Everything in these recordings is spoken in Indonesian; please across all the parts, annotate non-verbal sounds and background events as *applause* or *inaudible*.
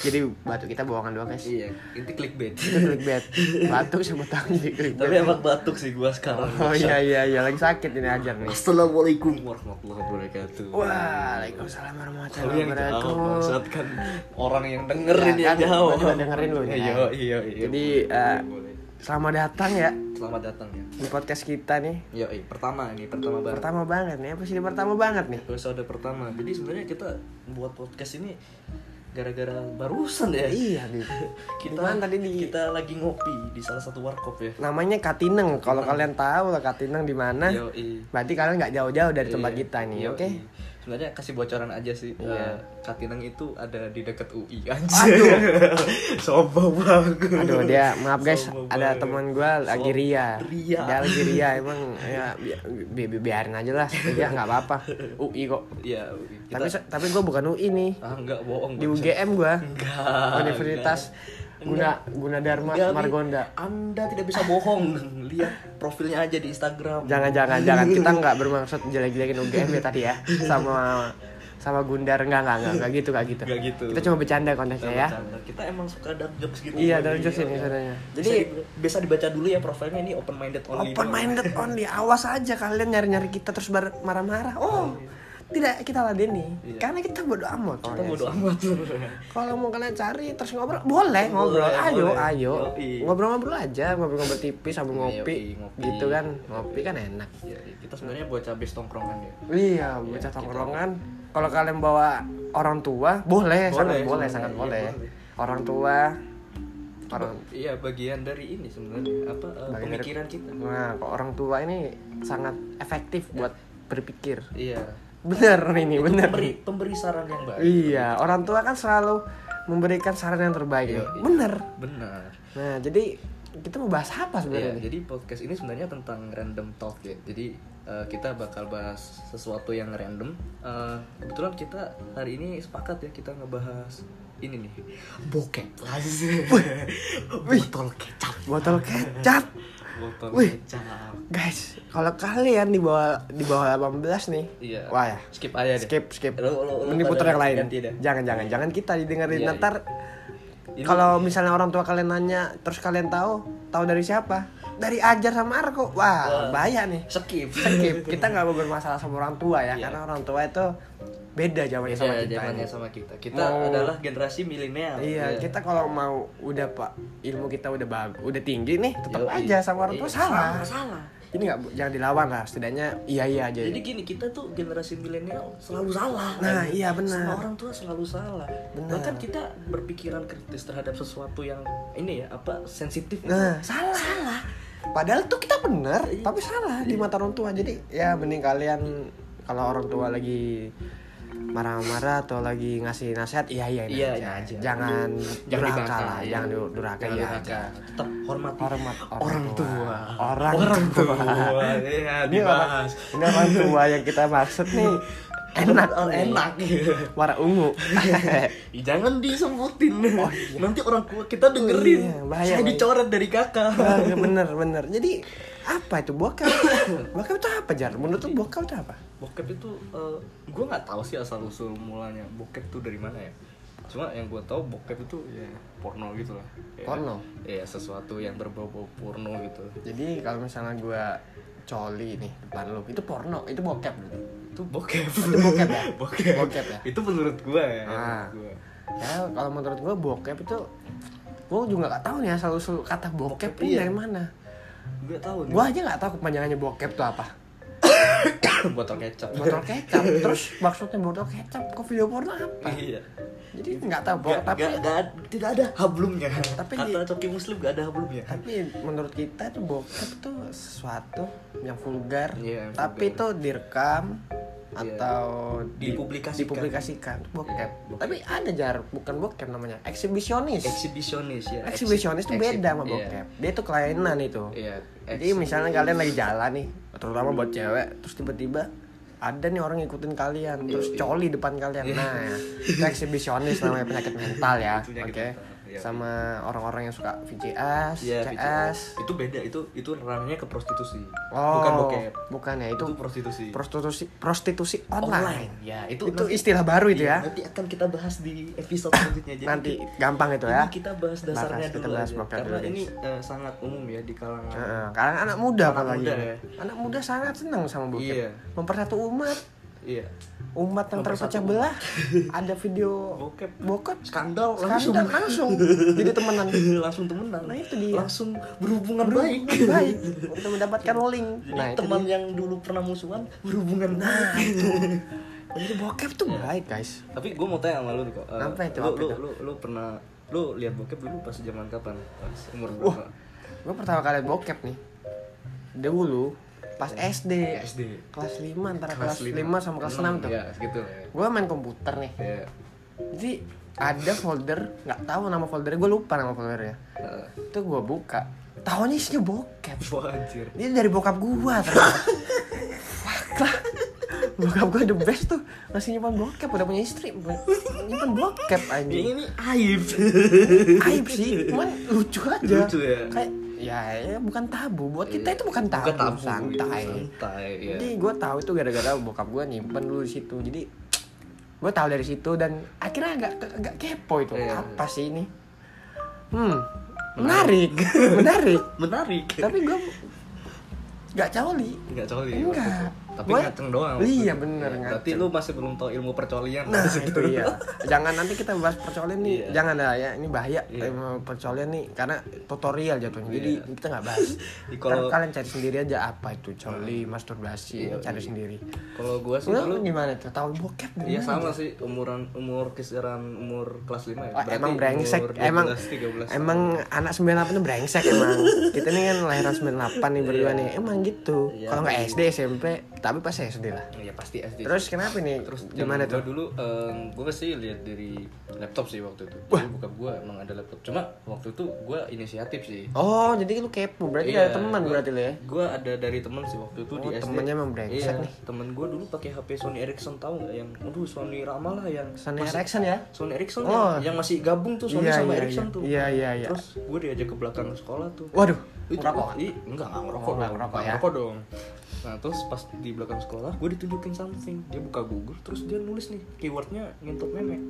Jadi batuk kita bohongan doang guys. Iya, itu clickbait. Itu clickbait. Batuk siapa tahu jadi clickbait. Tapi emang batuk sih gua sekarang. Oh iya iya iya lagi sakit ini ajar nih. Assalamualaikum warahmatullahi wabarakatuh. Waalaikumsalam warahmatullahi wabarakatuh. maksud kan orang yang dengerin Ya yang juga dengerin lu, ya. Iya iya iya. Jadi eh. Selamat datang ya selamat datang ya. di podcast kita nih. Yo, pertama ini pertama banget. Pertama banget nih, episode pertama banget nih. Episode pertama. Jadi sebenarnya kita buat podcast ini gara-gara barusan ya. Iya nih. *laughs* Kita Di mana tadi di kita lagi ngopi di salah satu warkop ya. namanya Katineng. Kalau kalian tahu lah Katineng di mana, Yo, berarti kalian nggak jauh-jauh dari tempat Iya. kita nih, oke? Sebenarnya kasih bocoran aja sih. Iya. Eh, Katinang itu ada di dekat UI *laughs* anjir. Sombong banget. Aduh dia maaf guys, Sombong ada teman gue lagi ria. Ria. Dia lagi ria *laughs* emang ya bi- bi- bi- biarin aja lah, dia nggak apa-apa. UI kok. UI. Kita, Tapi tapi gue bukan UI nih. ah enggak bohong. Di. UGM gue. Enggak. Guna Guna Dharma Mi. Margonda. Anda tidak bisa bohong. Lihat profilnya aja di Instagram. Jangan jangan jangan *laughs* kita nggak bermaksud jelek-jelekin UGM ya tadi ya sama sama Gundar enggak enggak enggak enggak gitu enggak gitu. Enggak gitu. Kita cuma bercanda konteksnya ya. bercanda. Kita emang suka dark jokes gitu. Iya, dark jokes ini sebenarnya. Jadi bisa dibaca dulu ya profilnya ini open minded only. Open minded only. Awas aja kalian nyari-nyari kita terus marah-marah. Oh, tidak kita ladeni. Iya. Karena kita bodo amat. Kita orangnya bodo amat. *laughs* Kalau mau kalian cari terus ngobrol, boleh ngobrol. Boleh, ayo, boleh. ayo. Ngobrol-ngobrol aja, ngobrol-ngobrol tipis sambil Yoi, ngopi. ngopi. Gitu kan. Ngopi kan enak. Iya, kita sebenarnya bocah base tongkrongan ya. Iya, bocah tongkrongan. Kalau kalian bawa orang tua, boleh, Boleh, sangat boleh, boleh. sangat Iya, boleh. Orang tua, orang Iya, bagian dari ini sebenarnya apa eh, Bagian dari- pemikiran kita. Nah, kok orang tua ini sangat efektif buat berpikir. Iya. Bener ini, Itu bener. Pemberi, pemberi saran yang baik. Iya, orang tua kan selalu memberikan saran yang terbaik. Iya, iya. Bener. Benar. Nah, jadi kita mau bahas apa Iya, sebenarnya? nih? jadi podcast ini sebenarnya tentang random talk ya. Jadi eh, kita bakal bahas sesuatu yang random. Eh, kebetulan kita hari ini sepakat ya kita ngebahas ini nih bokep botol kecap Botol kecap. Botol Wih. kecap Guys, kalau kalian di bawah di bawah 18 nih. iya Wah ya. skip aja deh Skip, skip. Lu- lu- putar yang lain. Jangan, jangan, jangan kita didengerin Iya, ntar. Ini- Kalau misalnya orang tua kalian nanya, terus kalian tahu, tahu dari siapa? Dari Ajar sama Arko. Wah, Wah. bahaya nih. skip Skip. Kita nggak mau bermasalah sama orang tua ya, Iya. karena orang tua itu beda zamannya sama kita. zamannya sama kita kita Mau- adalah generasi milenial Iya, kita kalau mau udah pak ilmu kita udah bagus, udah tinggi nih, tetap aja sama orang tua Iya, salah. salah Ini nggak jangan dilawan lah, setidaknya iya iya aja. Jadi gini, kita tuh generasi milenial selalu salah. Nah, kan? iya, benar. Sama orang tua selalu salah. Benar. Bahkan kita berpikiran kritis terhadap sesuatu yang ini ya, apa sensitif. Nah, salah. Salah. Padahal tuh kita bener, Iya. tapi salah di mata orang tua. Jadi ya mending kalian kalau orang tua lagi marah-marah atau lagi ngasih nasihat, iya iya Iya, aja. iya aja. Jangan Jangan durhaka lah, ya. jangan du- durhaka ya aja. Tetap hormati Hormat orang tua. Orang, Orang tua. tua. Iya, Ini orang, ini orang tua yang kita maksud nih enak, Oh, enak. warna ungu. *laughs* Jangan disebutin. Oh, iya. Nanti orang tua kita dengerin. Iya, bahaya, Saya dicoret dari kakak. Bener bener. Jadi apa itu bokep? *laughs* bokep itu apa jar? Menurut tuh bokep itu apa? bokep itu gue nggak tahu sih asal usul mulanya bokep tuh dari mana ya cuma yang gue tahu bokep itu ya porno gitu lah Ya, Porno? ya sesuatu yang berbau-bau porno gitu Jadi kalau misalnya gue coli nih depan lu, itu porno, itu bokep itu bokep Itu bokep ya? *laughs* bokep Bokep ya? itu menurut gue ya Ah. menurut gua. Ya kalau menurut gue bokep itu gue juga nggak tahu nih asal usul kata bokep, Bokep, ini iya. dari mana. Gue tahu nih Gue aja nggak tahu kepanjangannya bokep itu apa. *coughs* botol kecap Botol kecap. *coughs* Terus maksudnya botol kecap kok video porno apa? iya Jadi nggak tahu bokep tapi gak, gak, tidak ada hablumnya Tapi kata di- coki muslim gak ada hablumnya tapi menurut kita tuh bokep tuh sesuatu yang vulgar, Iya, yang tapi itu vulgar. direkam Iya. Atau di- Dipublikasikan. dipublikasikan itu bokep. Iya, bokep. Tapi ada jar bukan bokep namanya, eksibisionis. eksibisionis ya Eksibisionis itu beda sama iya. bokep. Dia tuh kelainan itu. iya Jadi misalnya kalian lagi jalan nih, terutama buat cewek, terus tiba-tiba ada nih orang ngikutin kalian, terus Iya, iya. coli depan kalian. Iya. Nah, itu eksibisionis namanya penyakit mental ya. Itu Oke. mental, Iya. sama orang-orang yang suka VCS, Iya, CS. itu beda itu itu ranahnya ke prostitusi Oh, bukan bokep Bukan ya, itu itu prostitusi prostitusi prostitusi online. ya itu Itu nanti- istilah baru itu iya, ya. nanti akan kita bahas di episode selanjutnya Jadi Nanti kita- gampang itu ini ya. kita bahas dasarnya Bahas, kita dulu bahas aja. karena dulu, ini eh, sangat umum ya di kalangan Heeh, karena anak muda Anak apalagi. muda ya. Anak muda sangat senang sama bokep. Iya. Mempersatu umat. Iya. Umat yang terpecah belah. Ada video bokep. bokep. Skandal langsung langsung. langsung. Jadi temenan. langsung temenan. Nah, itu dia. langsung berhubungan baik. baik. Untuk mendapatkan link. jadi Nah, itu teman dia. yang dulu pernah musuhan berhubungan Nah, baik. *laughs* Jadi bokep tuh baik, guys. tapi gue mau tanya sama lu nih kok. Eh, Apa itu, lu, lu, lu, lu pernah lu lihat bokep dulu pas zaman kapan? Pas umur berapa? Gue pertama kali bokep nih. Dulu pas SD. SD Kelas 5 antara kelas, lima. 5 sama kelas Enam, 6 tuh. ya segitu ya Gue main komputer nih. ya Jadi ada folder, nggak tahu nama foldernya, gue lupa nama foldernya. Eh, Itu gue buka, tahunya isinya bokep. wah anjir Ini dari bokap gua ternyata. *laughs* Lah. Bokap gua the best tuh Masih nyimpan bokep Udah punya istri Nyimpan bokep anjing ini aib Aib sih Cuman lucu aja Lucu ya? Kayak Ya, ya bukan tabu Buat kita itu bukan tabu, bukan tabu Santai itu, santai ya Jadi gue tahu itu gara-gara bokap gue nyimpen dulu di situ. Jadi gue tahu dari situ dan akhirnya agak agak kepo itu. Iya. Apa sih ini? Hmm, menarik, menarik. *laughs* menarik Tapi gue nggak coli. Enggak coli Enggak. Tapi Gua- ngaceng doang Iya, bener, Ya, berarti lu masih belum tahu ilmu percolian Nah itu iya. Jangan nanti kita bahas percolian nih. Iya. Jangan lah ya. Ini bahaya Iya. ilmu percolian nih karena tutorial jatuhnya. Jadi Iya. kita nggak bahas. *laughs* Kalau- kalian cari sendiri aja apa itu coli, masturbasi, Iya, cari iya. sendiri. kalau gua sih Lu gimana tuh? Tahu bokep Iya sama sih umuran umur kisaran umur kelas 5 ya. Oh, emang brengsek umur 12, emang 13. emang anak 98 tuh brengsek emang *laughs* kita ini kan lahiran 98 nih berdua nih emang gitu Iya. kalau nggak SD SMP tapi pas SD lah ya pasti SD. terus kenapa nih terus gimana tuh dulu gue sih lihat dari laptop sih waktu itu. Jadi buka gua emang ada laptop. Cuma waktu itu gua inisiatif sih. oh jadi lu kepo berarti Iya, ada teman berarti lu ya Gua ada dari teman sih waktu itu Oh, di SD. temennya emang brengsek iya, nih. Temen gua dulu pakai HP Sony Ericsson tahu nggak yang aduh Sony Rama lah yang Sony masih- Ericsson ya Sony Ericsson Oh. yang, yang masih gabung tuh Sony Iya, sama iya, Ericsson iya. tuh. Iya, iya, iya. Terus gue diajak ke belakang sekolah tuh. waduh Itu ngerokok i, enggak enggak ngerokok Oh, nggak dong. ngerokok ya. ngerokok dong. Nah terus pas di belakang sekolah gue ditunjukin something Dia buka Google terus dia nulis nih keywordnya ngentot memek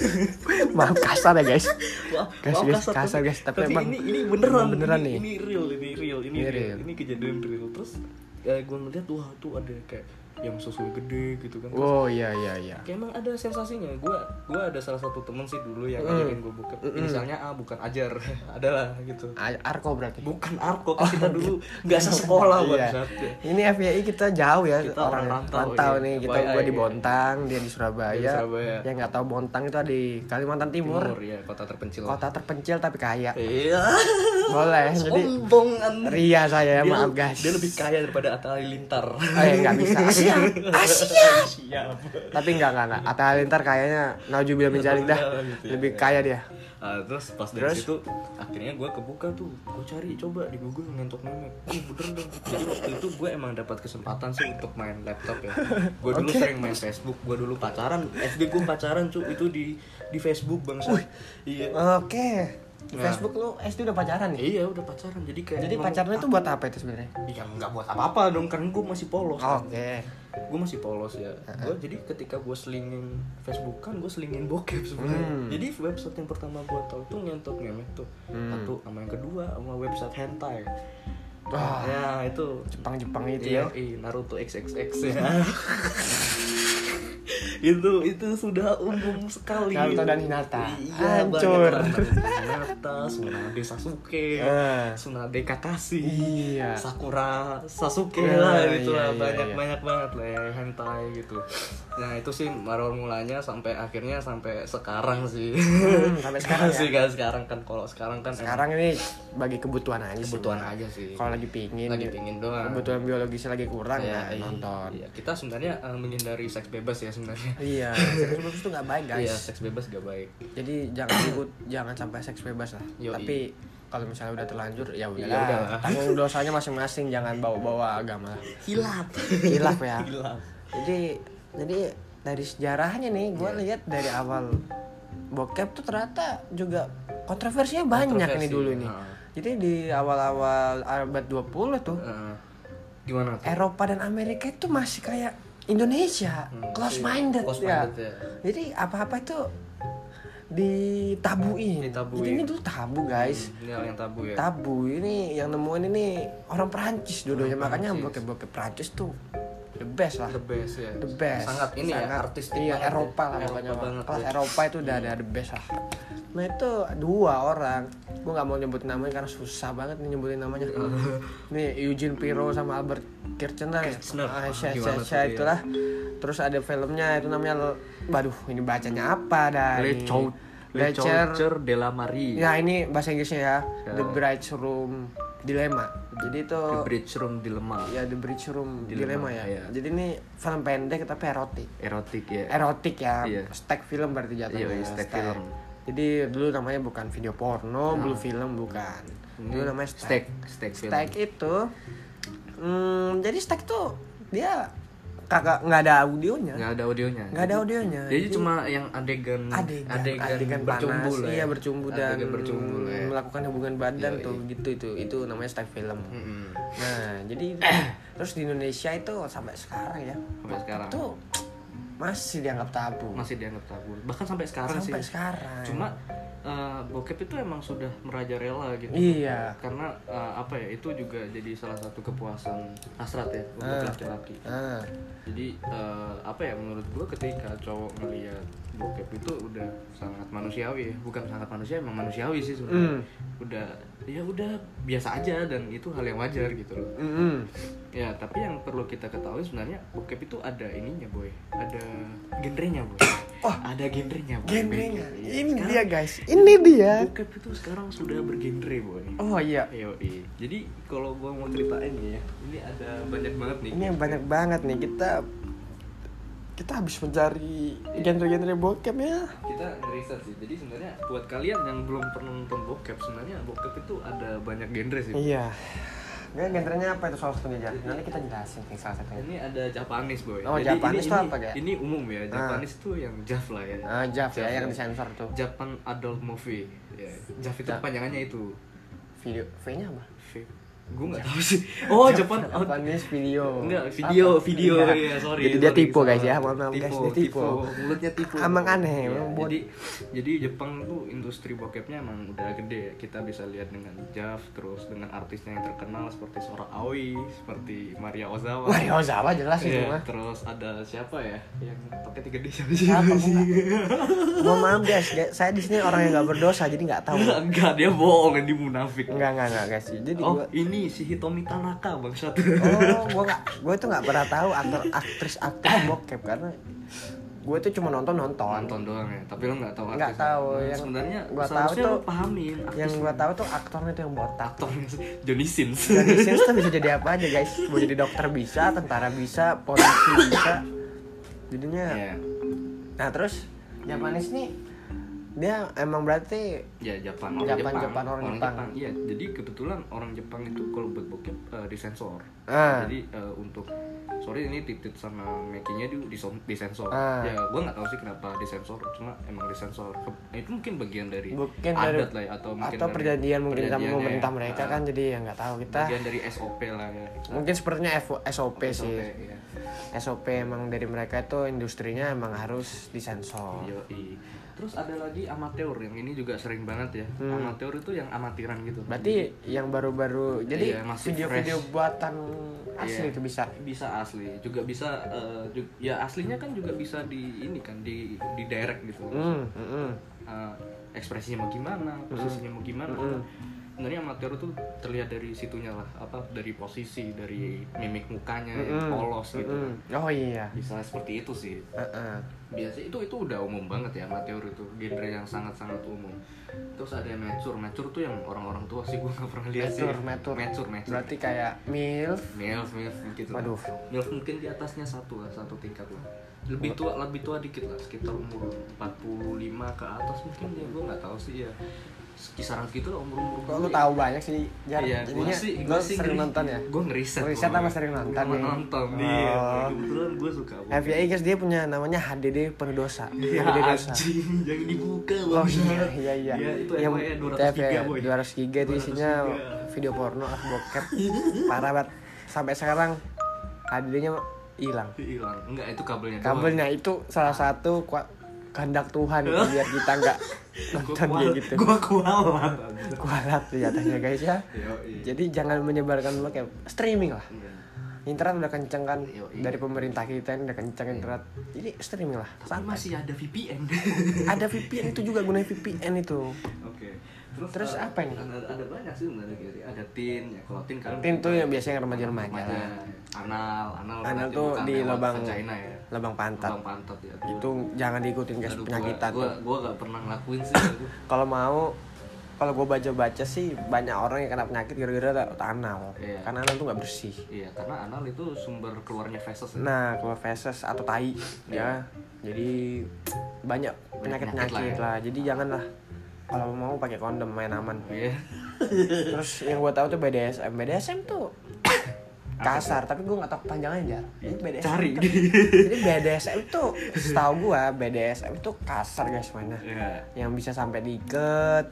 *laughs* maaf kasar ya guys Wah, Guys, maaf guys, kasar, guys. Tapi Tapi, emang- ini ini beneran, beneran ini, nih. Ini real, ini real, ini, Ini real. real. Ini kejadian real. Terus ya gue ngeliat wah tuh ada kayak yang susu gede gitu kan. Terus oh iya iya iya kayak emang ada sensasinya. Gue gua ada salah satu temen sih dulu yang Mm. ngajakin gue buka. Misalnya A bukan ajar, *laughs* adalah gitu. A- Arko berarti Bukan Arko, kan kita dulu nggak sesekolah Oh, Iya. bangsat. Ini FYI kita jauh ya Kita orang orang rantau, iya. nih kita gua di iya. Bontang dia di Surabaya. Dia di Surabaya. Yang nggak tahu Bontang itu ada di Kalimantan Timur. Timur ya, kota terpencil. Kota terpencil tapi kaya. Iya. Boleh. Jadi Sombong Anda. Ria saya Dia- maaf guys. Dia lebih kaya daripada Atta Halilintar. Oh ya nggak bisa. *laughs* Asia. *laughs* Asia. Siap. tapi enggak enggak enggak. Atta Halilintar kayaknya naujubillah min zalik dah. Gitu ya. Lebih kaya dia. Ah, terus pas dari Terus? situ akhirnya gue kebuka tuh gue cari coba di Google ngentot memek oh bener dong jadi waktu itu gue emang dapat kesempatan sih untuk main laptop ya gue dulu sering main Facebook gue dulu pacaran SD gue pacaran cu itu di di Facebook bang iya Oke. Di Nah. Facebook lu SD udah pacaran nih. iya udah pacaran jadi kayak Jadi pacarnya itu buat apa itu sebenarnya? ya nggak buat apa-apa dong kan gue masih polos Oke. gue masih polos ya gue jadi ketika gue selingin Facebook kan gue selingin bokep sebenarnya Hmm. jadi website yang pertama gue tahu tuh nyentot ngemek tuh Hmm. satu sama yang kedua sama website hentai Wah. ya itu Jepang-Jepang itu iya ya. iya, Naruto XXX ya *laughs* *laughs* itu itu sudah umum sekali Naruto dan Hinata. iya Hancur. Hinata Tsunade Sasuke Eh. Tsunade Kakashi Iya. Sakura Sasuke Ya, lah gitu iya, lah iya, banyak iya. banyak banget lah ya hentai gitu nah itu sih baru mulanya sampai akhirnya sampai sekarang sih Hmm, sampai sekarang *laughs* ya? sih kan sekarang kan kalau sekarang kan Sekarang ini bagi kebutuhan aja emang sih. kebutuhan aja sih Kalau lagi pingin, lagi gitu. pingin doang kebutuhan biologisnya lagi kurang Ya, ya, iya. nonton. Iya, kita sebenarnya eh, menghindari seks bebas ya sebenarnya Iya, *laughs* seks bebas itu nggak baik guys. iya seks bebas gak baik Jadi jangan ribut, jangan sampai seks bebas lah. Yoi. Tapi kalau misalnya udah terlanjur ya Ya udahlah. Tanggung *laughs* dosanya masing-masing, jangan bawa-bawa agama hilap Hilaf ya. hilap Jadi jadi dari sejarahnya nih, gue Iya. lihat dari awal bokep tuh ternyata juga kontroversinya banyak Kontroversi, nih dulu nih. heeh. Jadi di awal-awal abad 20 tuh Eh, gimana tuh Eropa dan Amerika itu masih kayak Indonesia, Hmm, close minded Close ya. minded, ya. Jadi apa-apa itu ditabuin. Ditabuin. Jadi ini dulu tabu guys. Hmm, ini yang tabu ya Tabu ini yang nemuin ini orang Perancis dulunya Orang makanya bokep-bokep Perancis tuh the best lah. the best ya The best. sangat ini ya Sangat- artistik Iya, ya. Eropa lah Eropa pokoknya. banget Kelas ya. Eropa itu udah ada the best lah. Nah itu dua orang. Gue nggak mau nyebut namanya karena susah banget nih nyebutin namanya. *laughs* Nih Eugene Pirro sama Albert Kirchner. ya? Kirchner. Ah, Sya dia? itulah. Terus ada filmnya itu namanya, waduh ini bacanya apa dah? Le nih? Chou Le Lecer. Choucher de la Marie Ya ini bahasa Inggrisnya ya. Ya. The Bride's Room Dilemma. Jadi itu The Bridge Room Dilemma ya The Bridge Room Dilemma, Dilemma, ya. iya. Jadi ini film pendek tapi erotik. erotik ya Erotik ya. Iya. Stack film berarti jatuhnya. Iya, iya, stack film. Jadi dulu namanya bukan video porno, blue film bukan. Dulu namanya stack. steak film Stack itu hmm, jadi stack tuh dia kagak nggak ada audionya. nggak ada audionya Nggak ada audionya. jadi cuma yang adegan adegan, adegan, adegan, bercumbu panas, lah ya. iya bercumbu dan bercumbu lah ya. melakukan hubungan badan Iya, tuh gitu itu itu namanya stack film. Mm-mm. Nah jadi *coughs* terus di Indonesia itu sampai sekarang ya Sampai sekarang. itu masih dianggap tabu. masih dianggap tabu bahkan sampai sekarang sampai sih sekarang. cuma eh, bokep itu emang sudah merajalela gitu iya. karena eh, apa ya itu juga jadi salah satu kepuasan hasrat ya untuk Ah. laki-laki Ah, jadi eh, apa ya menurut gua ketika cowok ngeliat bokep itu udah sangat manusiawi ya bukan sangat manusia emang manusiawi sih sebenarnya Mm. udah ya udah biasa aja dan itu hal yang wajar gitu loh mm-mm. ya tapi yang perlu kita ketahui sebenarnya bokep itu ada ininya boy ada genrenya boy Oh. ada genrenya boy Genrenya. Iya. Ini Sekarang dia guys. Ini dia. bokep itu sekarang sudah bergenre boy Oh iya. Yoi. Jadi kalau gua mau ceritain nih ya, ini ada banyak banget nih. Ini yang banyak banget nih kita kita habis mencari genre-genre bokep ya. Kita ngeriset sih. Jadi sebenarnya buat kalian yang belum pernah nonton bokep, sebenarnya bokep itu ada banyak genre sih. Iya. Gak genrenya apa itu salah satunya Jar? Nanti kita jelasin nih salah satunya. Ini ada Japanese boy. Oh, Japanese ini, tuh ini, apa, Gak? Ini umum ya. Japanese tuh yang JAV lah ya. Ah, Jav ya yang disensor tuh. Japan Adult Movie. Ya. JAV itu Ja- panjangannya itu. Video V-nya apa? V. Gue nggak tahu sih. *laughs* Oh Japan Out. Japanese video. Enggak, video, Apa? video Enggak. ya, sorry. Jadi dia tipu guys ya, mohon maaf guys, dia tipu. Mulutnya tipu. Emang aneh, emang buat- Jadi jadi Jepang tuh industri bokepnya emang udah gede. ya. Kita bisa lihat dengan JAV terus dengan artisnya yang terkenal seperti Sora Aoi, seperti Maria Ozawa. Mario Ozawa jelas itu Iya, mah. terus ada siapa ya yang pakai tiga D siapa sih? Mohon maaf guys, saya di sini orang yang nggak berdosa jadi nggak tahu. *laughs* Enggak, dia bohong, dia munafik. Enggak enggak enggak guys. Jadi Oh, gua ini si Hitomi Tanaka bangsat. Oh, *laughs* gua nggak, gua itu nggak pernah tahu aktor aktris aktris bokep karena gue itu cuma nonton nonton. nonton doang ya tapi lo nggak tahu Nggak artisnya. tahu, Nah, yang sebenarnya gua tahu tuh- pahamin Yang gua tahu tuh aktornya itu yang botak. aktornya Johnny Sins Jadi Sins tuh bisa jadi apa aja guys. Mau jadi dokter bisa, tentara bisa, polisi bisa. Jadinya. Iya. Nah terus Japanese nih dia emang berarti ya Jepang orang Jepang, Jepang, Jepang, orang Jepang. iya. Jadi kebetulan orang Jepang itu kalau buat bokep eh, disensor ah. Jadi eh, untuk sorry ini titit sama makinya di disensor Ah. ya gua nggak tahu sih kenapa disensor cuma emang disensor itu mungkin bagian dari mungkin adat dari lah ya atau mungkin atau perjanjian mungkin sama pemerintah ya. mereka Ah, kan jadi ya nggak tahu kita. Bagian dari SOP lah ya. Mungkin sepertinya F- SOP sih. SOP, ya. SOP emang dari mereka itu industrinya emang harus disensor Yoi. Terus ada lagi amateur yang ini juga sering banget ya. Hmm. Amateur itu yang amatiran gitu. berarti yang baru-baru jadi Iya, video-video buatan asli Iya. itu bisa bisa asli, juga bisa eh, ju- ya aslinya kan juga bisa di ini kan di di direct gitu. hmm, hmm, hmm. Eh, ekspresinya mau gimana, posisinya mau gimana. Mm-mm. Sebenarnya amateur itu terlihat dari situnya lah, apa dari posisi, dari mimik mukanya yang Mm-mm, polos gitu. mm-mm. oh iya Bisa seperti itu sih. Heeh. Biasa itu itu udah umum banget ya amateur itu genre yang sangat sangat umum. Terus ada yang mature. Mature tuh yang orang-orang tua sih gue nggak pernah lihat sih. Mature, mature. mature mature. Berarti kayak milf? Milf milf gitu. Waduh. milf mungkin di atasnya satu lah satu tingkat lah. Lebih tua lebih tua dikit lah sekitar umur 45 ke atas mungkin ya gue nggak tahu sih ya kisaran segitu lah umur umur Kok lu tahu banyak sih? Jar? Iya, sih, lu gua sih sering ngeri- nonton ya? Gua ngeriset. Ngeriset apa sering nonton Gua nih? Nonton, Oh. iya. Kebetulan gue suka. FBI guys dia punya namanya HDD penuh dosa. Ya HDD dosa. anjing, jangan dibuka Oh iya iya iya. Iya, itu Yang FYI 200 TF giga, boy. 200 giga itu 200 isinya video porno ah bokep. Parah banget. Sampai sekarang HDD-nya hilang. hilang. Enggak, itu kabelnya. Kabelnya itu salah satu kehendak Tuhan biar kita nggak nonton dia kual- gitu. Gua kualat. Kualat jatuhnya guys ya. Jadi jangan menyebarkan bokep. Streaming lah. Iya. Internet udah kenceng kan dari pemerintah kita ini udah kenceng internet. Jadi streaming lah. Tapi Santai. masih ada VPN. Ada VPN itu juga guna VPN itu. Oke. Terus, Terus eh, apa ini? Ada, ada banyak sih sebenarnya Gary. Ada tin, ya kalau tin kan Tin tuh yang biasanya remaja-remaja remaja. lah. Anal, anal. Anal tuh di lubang vagina ya. lubang pantat. Lubang pantat ya. Itu jangan diikutin guys penyakitan gua, gua, gua gak pernah ngelakuin sih. *coughs* Kalau mau kalau gue baca-baca sih banyak orang yang kena penyakit gara-gara anal. Iya. Karena anal tuh nggak bersih. Iya, karena anal itu sumber keluarnya feses. ya. Nah, keluar feses atau tai ya. Jadi banyak penyakit-penyakit penyakit lah, lah ya. Jadi janganlah kalau mau pakai kondom main aman. Iya. Terus yang gue tahu tuh BDSM. BDSM tuh kasar, tapi gue nggak tahu panjangnya. Jadi BDSM Cari. tuh- jadi BDSM tuh setahu gue BDSM tuh kasar guys mainnya. Iya. Yang bisa sampai diikat,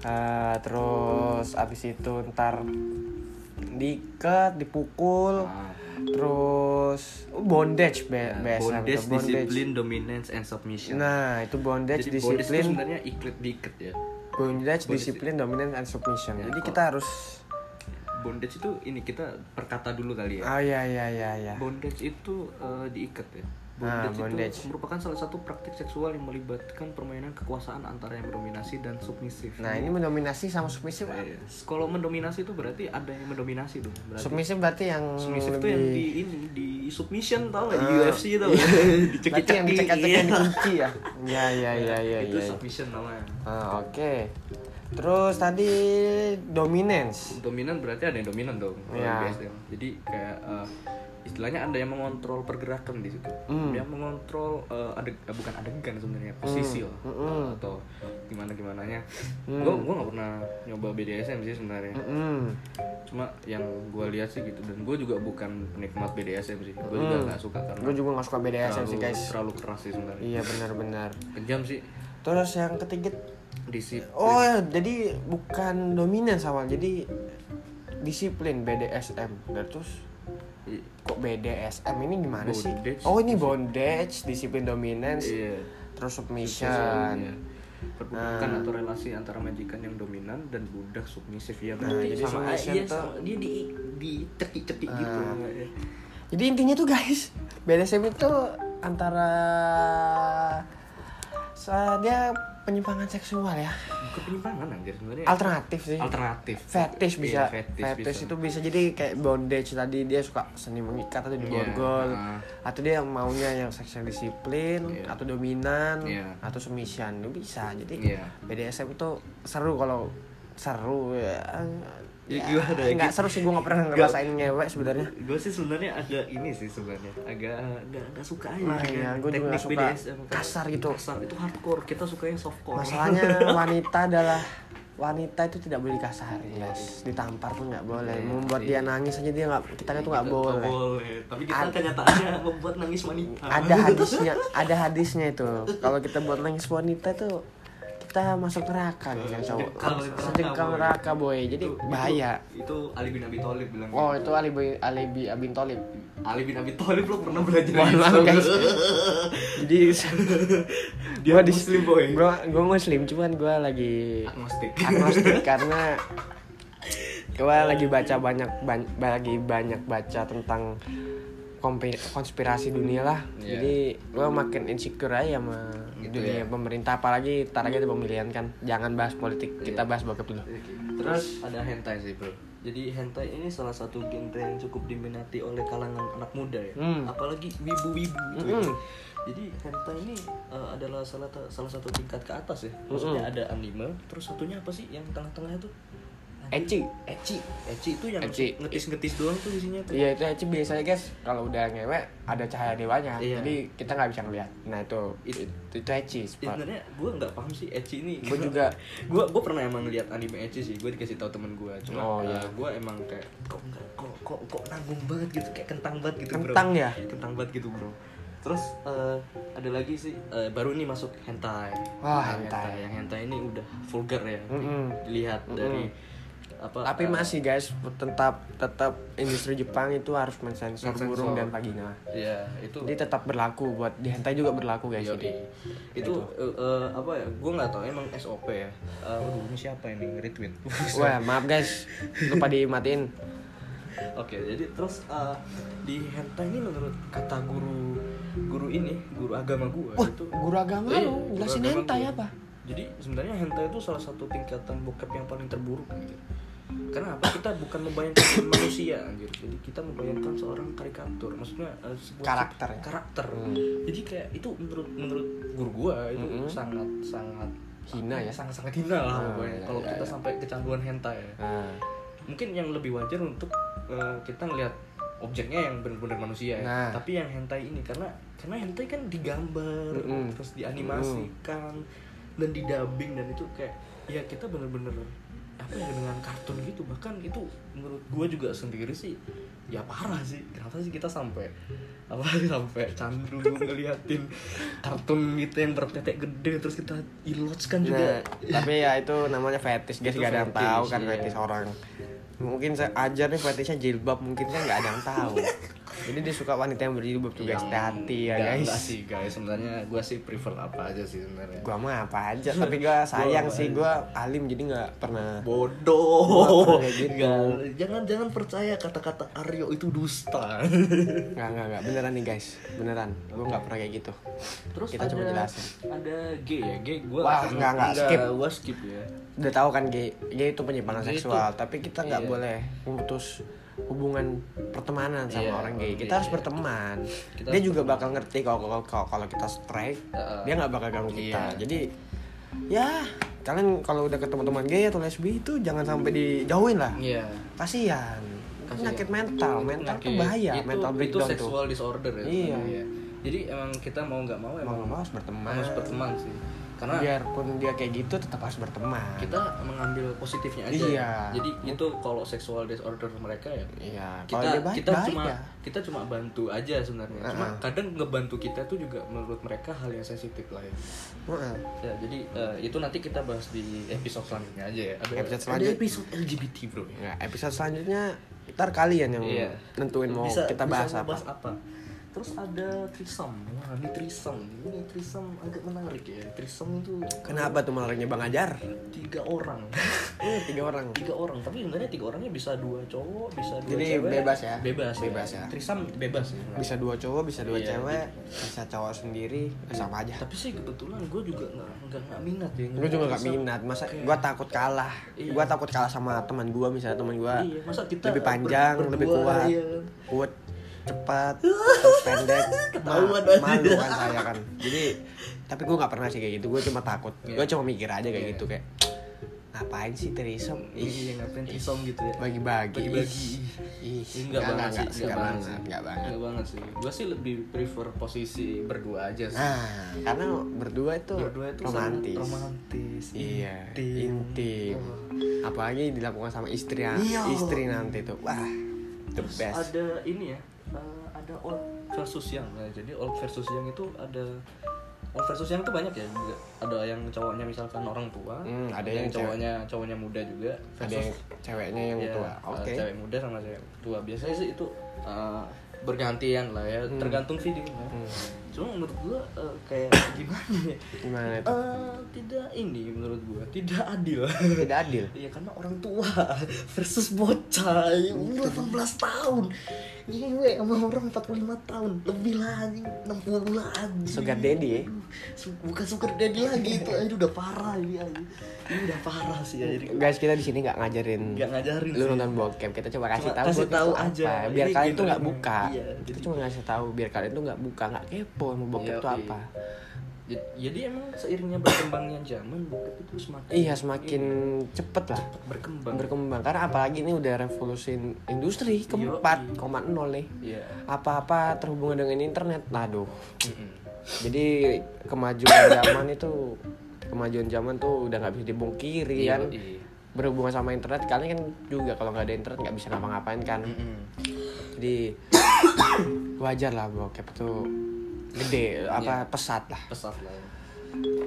eh, terus abis itu ntar diikat, dipukul, Ah. Terus bondage B- Ya, BSM bondage, tuh, discipline, dominance, and submission. Nah, itu bondage, Jadi bondage disiplin, sebenarnya ikat diikat ya. bondage, Bondage disiplin, dominance, and submission. Ya, Jadi kita harus Bondage itu ini kita perkata dulu kali ya. Oh iya iya iya iya. Bondage itu eh, diikat ya. Ah, Bondage, bondage. itu merupakan salah satu praktik seksual yang melibatkan permainan kekuasaan antara yang mendominasi dan submisif. Nah, ini mendominasi sama submisif. apa? Eh, kalau mendominasi itu berarti ada yang mendominasi dong. Berarti Submisif berarti yang submisif itu lebih yang di ini di submission tau nggak di Ah, UFC tau iya. *laughs* nggak? berarti yang dicekek-cekek iya. dikunci ya. Iya iya iya iya Itu iya. submission namanya. Ah, oke. Terus tadi dominance. Dominan berarti ada yang dominan dong. Iya. BSDM. Jadi kayak eh, istilahnya ada yang mengontrol pergerakan di situ. Hmm. Yang mengontrol eh, adeg eh, bukan adegan sebenarnya posisi lah Hmm. atau gimana gimananya. Hmm. Gue gua nggak pernah nyoba BDSM sih sebenarnya. Mm-mm. Cuma yang gue lihat sih gitu dan gue juga bukan penikmat BDSM sih. Gue juga Hmm. nggak suka karena Gue juga gak suka BDSM sih terlalu- guys. Terlalu keras sih sebenarnya. Iya benar-benar. Kejam sih. Terus yang ketiga Disiplin. Oh ya, jadi bukan dominance awal, jadi disiplin BDSM. Dan terus kok BDSM ini gimana sih? Bondage. Oh ini bondage, disiplin dominance, Iya. terus submission. Iya. Perbudakan Nah. atau relasi antara majikan yang dominan dan budak submisif ya Nah, jadi sama submission iya, sama- dia di di cetik-cetik gitu. Ah. Jadi intinya tuh guys, BDSM itu antara sa- dia penyimpangan seksual ya, Bukan penyimpangan anjir sebenarnya. alternatif sih. Alternatif. Fetish bisa, Iya, fetish, fetish bisa. itu bisa jadi kayak bondage tadi dia suka seni mengikat atau diborgol, Iya, ah. atau dia maunya yang seksual disiplin Iya. atau dominan Iya. atau submission itu bisa. Jadi Iya. BDSM itu seru kalau seru ya. Ya, gimana ya? Nggak seru sih gue nggak pernah ngerasain ngewek sebenarnya. Gue sih sebenarnya agak ini sih sebenarnya agak agak agak suka aja Nah, iya, gua juga nggak suka BDSM. kasar gitu. Kasar itu hardcore, kita suka yang softcore. Masalahnya *laughs* wanita adalah wanita itu tidak boleh dikasarin guys ditampar pun nggak boleh Iya, membuat iya. dia nangis aja dia nggak kita tuh nggak boleh boleh. Tapi kita Ada- kenyataannya membuat nangis wanita. ada hadisnya ada hadisnya itu kalau kita buat nangis wanita itu kita masuk neraka nih yang cowok Sejengkal neraka, boy. jadi Itu- bahaya Itu, itu Ali bin Abi Thalib bilang. oh itu. Ali bin Ali bin Abin Tolib Ali bin Abi Thalib lo pernah belajar Mohon maaf, guys. jadi *laughs* *laughs* Dia gua di muslim, boy. gua gua muslim cuman gua lagi Agnostik. agnostik *laughs* karena gua lagi baca banyak ban- lagi banyak baca tentang konspirasi dunia lah Iya. jadi gua makin insecure aja sama Gitu dunia ya. pemerintah apalagi tar lagi ada pemilihan kan jangan bahas politik kita Iya. bahas bokep dulu Terus ada hentai sih bro. Jadi hentai ini salah satu genre yang cukup diminati oleh kalangan anak muda ya. Hmm. Apalagi wibu-wibu gitu ya. Mm-mm. Jadi hentai ini uh, adalah salah salah satu tingkat ke atas ya. Maksudnya ada anime, terus satunya apa sih yang tengah-tengah itu? Eci. Eci, Eci itu yang Ecchi. ngetis-ngetis doang tuh isinya tuh. Iya itu Eci biasanya guys kalau udah ngewe ada cahaya dewanya Iya. jadi kita nggak bisa ngeliat. Nah itu It- itu, itu Eci. Sebenarnya gue nggak paham sih Ecchi ini. Gue juga *laughs* gue gue pernah emang lihat anime Ecchi sih. Gue dikasih tahu temen gue. Cuma Oh, iya. gue emang kayak kok nggak kok kok kok nanggung banget gitu kayak kentang banget gitu bro. Kentang ya? Kentang banget gitu bro. Terus eh, ada lagi sih eh, baru ini masuk hentai. Wah, Nah, hentai. Yang hentai ini udah vulgar ya. Mm-mm. Dilihat dari apa? Tapi eh, masih guys tetap tetap industri Jepang itu harus mensensor Mensensor. burung dan vagina. Iya itu. Jadi tetap berlaku buat di hentai juga berlaku guys Yoi. ini. itu eh, eh, apa ya gue nggak tahu emang SOP ya Eh, waduh ini siapa ini retweet *laughs* Wah maaf guys lupa dimatiin. oke jadi terus eh, di hentai ini menurut kata guru guru ini guru agama gue itu guru agama Iya, lu jelasin hentai apa? Jadi sebenarnya hentai itu salah satu tingkatan bokep yang paling terburuk gitu karena apa kita bukan membayangkan *coughs* manusia anjir jadi kita membayangkan seorang karikatur maksudnya eh, sebuah Karakter ya? karakter Hmm. jadi kayak itu menurut menurut guru gua itu Mm-mm. sangat sangat Hina ya? sangat sangat hina lah Ah, pokoknya iya, kalau iya, kita iya. sampai kecanduan hentai ya. Nah, mungkin yang lebih wajar untuk eh, kita ngelihat objeknya yang benar-benar manusia ya. Nah. tapi yang hentai ini karena karena hentai kan digambar Mm-mm. terus dianimasikan dan didubbing dan itu kayak ya kita bener-bener apa ya dengan kartun gitu. Bahkan itu menurut gue juga sendiri sih ya parah sih. Kenapa sih kita sampai apa *laughs* sampai candu ngeliatin kartun gitu yang bertetek gede terus kita ilots kan juga. Nah, tapi ya itu namanya fetish guys. Gak ada yang tahu kan iya. fetish orang. Mungkin saya ajar nih fetishnya jilbab mungkin kan nggak ada yang tahu *laughs* jadi dia suka wanita yang berjilbab tuh guys. Hati ya guys. enggak sih guys. Sebenarnya gue sih prefer apa aja sih sebenarnya. Gua mah apa aja tapi gua *laughs* sayang Gua- sih. gua alim jadi nggak pernah bodoh. *laughs* Gitu. Jangan jangan percaya kata-kata Aryo itu dusta. *laughs* Nggak nggak nggak. Beneran nih guys. Beneran. Gua nggak pernah kayak gitu. Terus Kita ada coba jelasin. ada gay ya? Gay gue Wah, enggak, enggak, skip. gue skip ya. Udah tahu kan gay gay itu penyimpangan seksual itu- tapi kita nggak iya. boleh memutus hubungan pertemanan sama Iya, orang gay kita iya, harus iya. berteman Kita dia juga bakal ngerti kalau kalau kita strike Heeh. dia nggak bakal ganggu kita Iya. jadi ya kalian kalau udah ketemu teman gay atau lesbi itu jangan sampai dijauhin lah iya kasihan Kasihan. penyakit mental mental tuh Penyakit. bahaya itu, mental itu breakdown tuh sexual disorder ya Iya. sebenarnya. jadi emang kita mau nggak mau mau emang nggak mau harus berteman harus berteman sih karena biarpun dia kayak gitu tetap harus berteman kita mengambil positifnya aja Iya. ya. jadi itu kalau sexual disorder mereka ya iya kita baik kita baik cuma ya kita cuma bantu aja sebenarnya cuma Uh-uh. kadang ngebantu kita tuh juga menurut mereka hal yang sensitif lah ya Heeh. ya jadi eh, itu nanti kita bahas di episode selanjutnya aja ya ada Episode ada selanjut- episode LGBT bro ya episode selanjutnya ntar kalian yang Iya. nentuin mau Bisa- kita bisa bahas apa. ngebahas apa terus ada trisom wah ini trisom ini trisom agak menarik ya trisom itu Kenapa tuh menariknya Bang Ajar? tiga orang *laughs* Eh, tiga orang. tiga orang tapi sebenarnya tiga orangnya bisa dua cowok bisa dua Jadi cewek bebas ya? bebas Bebas ya? trisam bebas ya Bisa dua cowok, bisa dua Iya, cewek, bisa cowok sendiri, eh, sama aja. tapi sih kebetulan gue juga nggak nggak nggak minat ya Gue juga gak Trisam. minat, masa Kayak- gue takut kalah. Iya. Gue takut kalah sama teman gue, misalnya teman gue iya masa kita lebih ber- panjang, berdua, lebih kuat, iya. kuat, cepat, *laughs* terus pendek, Ketahuan Ma- aja. malu kan saya kan. Jadi, tapi gue gak pernah sih kayak gitu. Gue cuma takut. Iya. Gue cuma mikir aja kayak Iya. gitu kayak ngapain sih trisom? iya ngapain trisom gitu ya bagi-bagi Bagi-bagi. ih Enggak banget sih, enggak, banget enggak banget Enggak banget sih. Gue sih lebih prefer posisi berdua aja sih. nah karena berdua itu Berdua itu romantis romantis. iya intim. intim Oh. apalagi dilakukan sama istri Iya. istri nanti tuh wah the best ada ini ya, eh, ada old versus young. Nah, jadi old versus young itu ada old versus young itu banyak ya. juga. Ada yang cowoknya misalkan orang tua, Hmm, ada yang cewek- cowoknya cowoknya muda juga. ada yang ceweknya yang ya, tua eh, oke cewek muda sama cewek tua. Biasanya sih itu eh, bergantian lah ya, Hmm. tergantung video. ya. Hmm. Cuma menurut gua eh, kayak *coughs* gimana ya? gimana itu Eh, tidak ini menurut gua tidak adil. tidak adil Iya karena orang tua versus bocah umur 18 tahun. Ngewe sama orang 45 tahun lebih lagi 60 lagi. Sugar daddy ya? Bukan sugar daddy lagi itu ini udah parah ini aja. Ini udah parah sih ya. Jadi guys kita di sini nggak ngajarin nggak ngajarin lu sih. nonton bokep kita coba kasih Cuma tahu kasih tahu aja. apa. biar Ini kalian tuh nggak buka Iya, kita jadi- cuma ngasih tahu biar kalian tuh nggak buka nggak kepo mau bokep itu iya. apa Jadi, jadi emang seiringnya berkembangnya zaman bokep itu semakin iya semakin cepet lah berkembang. berkembang karena apalagi ini udah revolusi industri keempat koma nol nih Iya. apa-apa terhubungan dengan internet aduh Mm-mm. jadi kemajuan zaman itu kemajuan zaman tuh udah nggak bisa dibungkiri Iya, kan iya. berhubungan sama internet kalian kan juga kalau nggak ada internet nggak bisa ngapa-ngapain kan Mm-mm. jadi *coughs* wajar lah bokep tuh gede apa pesat lah Pesat lah. ya.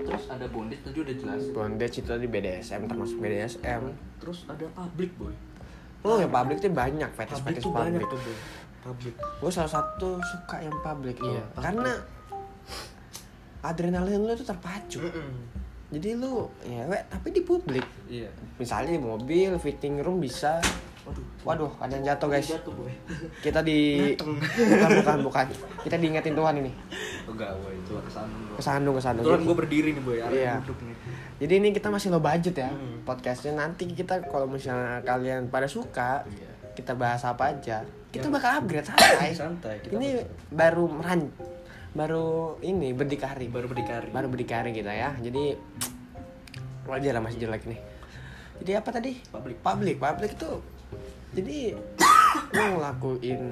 Terus ada bondage tadi udah jelas. bondage itu tadi BDSM termasuk BDSM Terus ada public boy. oh yang publik tuh banyak Public fetish-fetish tuh banyak publik tuh boy. Public. gue salah satu suka yang publik Iya, iya public. karena adrenalin lu tuh terpacu Mm-mm. Jadi lu ya tapi di publik Iya. misalnya di mobil fitting room bisa Waduh. waduh ada yang jatuh guys Jatuh boy. kita di bukan bukan bukan kita diingetin Tuhan ini Oh, Enggak boy itu kesandung bro. kesandung kesandung jadi, gue berdiri nih boy. Iya. duduk nih. jadi ini kita masih low budget ya Hmm. podcastnya nanti kita kalau misalnya kalian pada suka Iya. kita bahas apa aja kita Ya. bakal upgrade santai Santai. Kita ini baru meran baru ini berdikari baru berdikari. baru berdikari kita ya jadi wajar lah masih jelek nih jadi apa tadi Public. public public itu jadi lu ngelakuin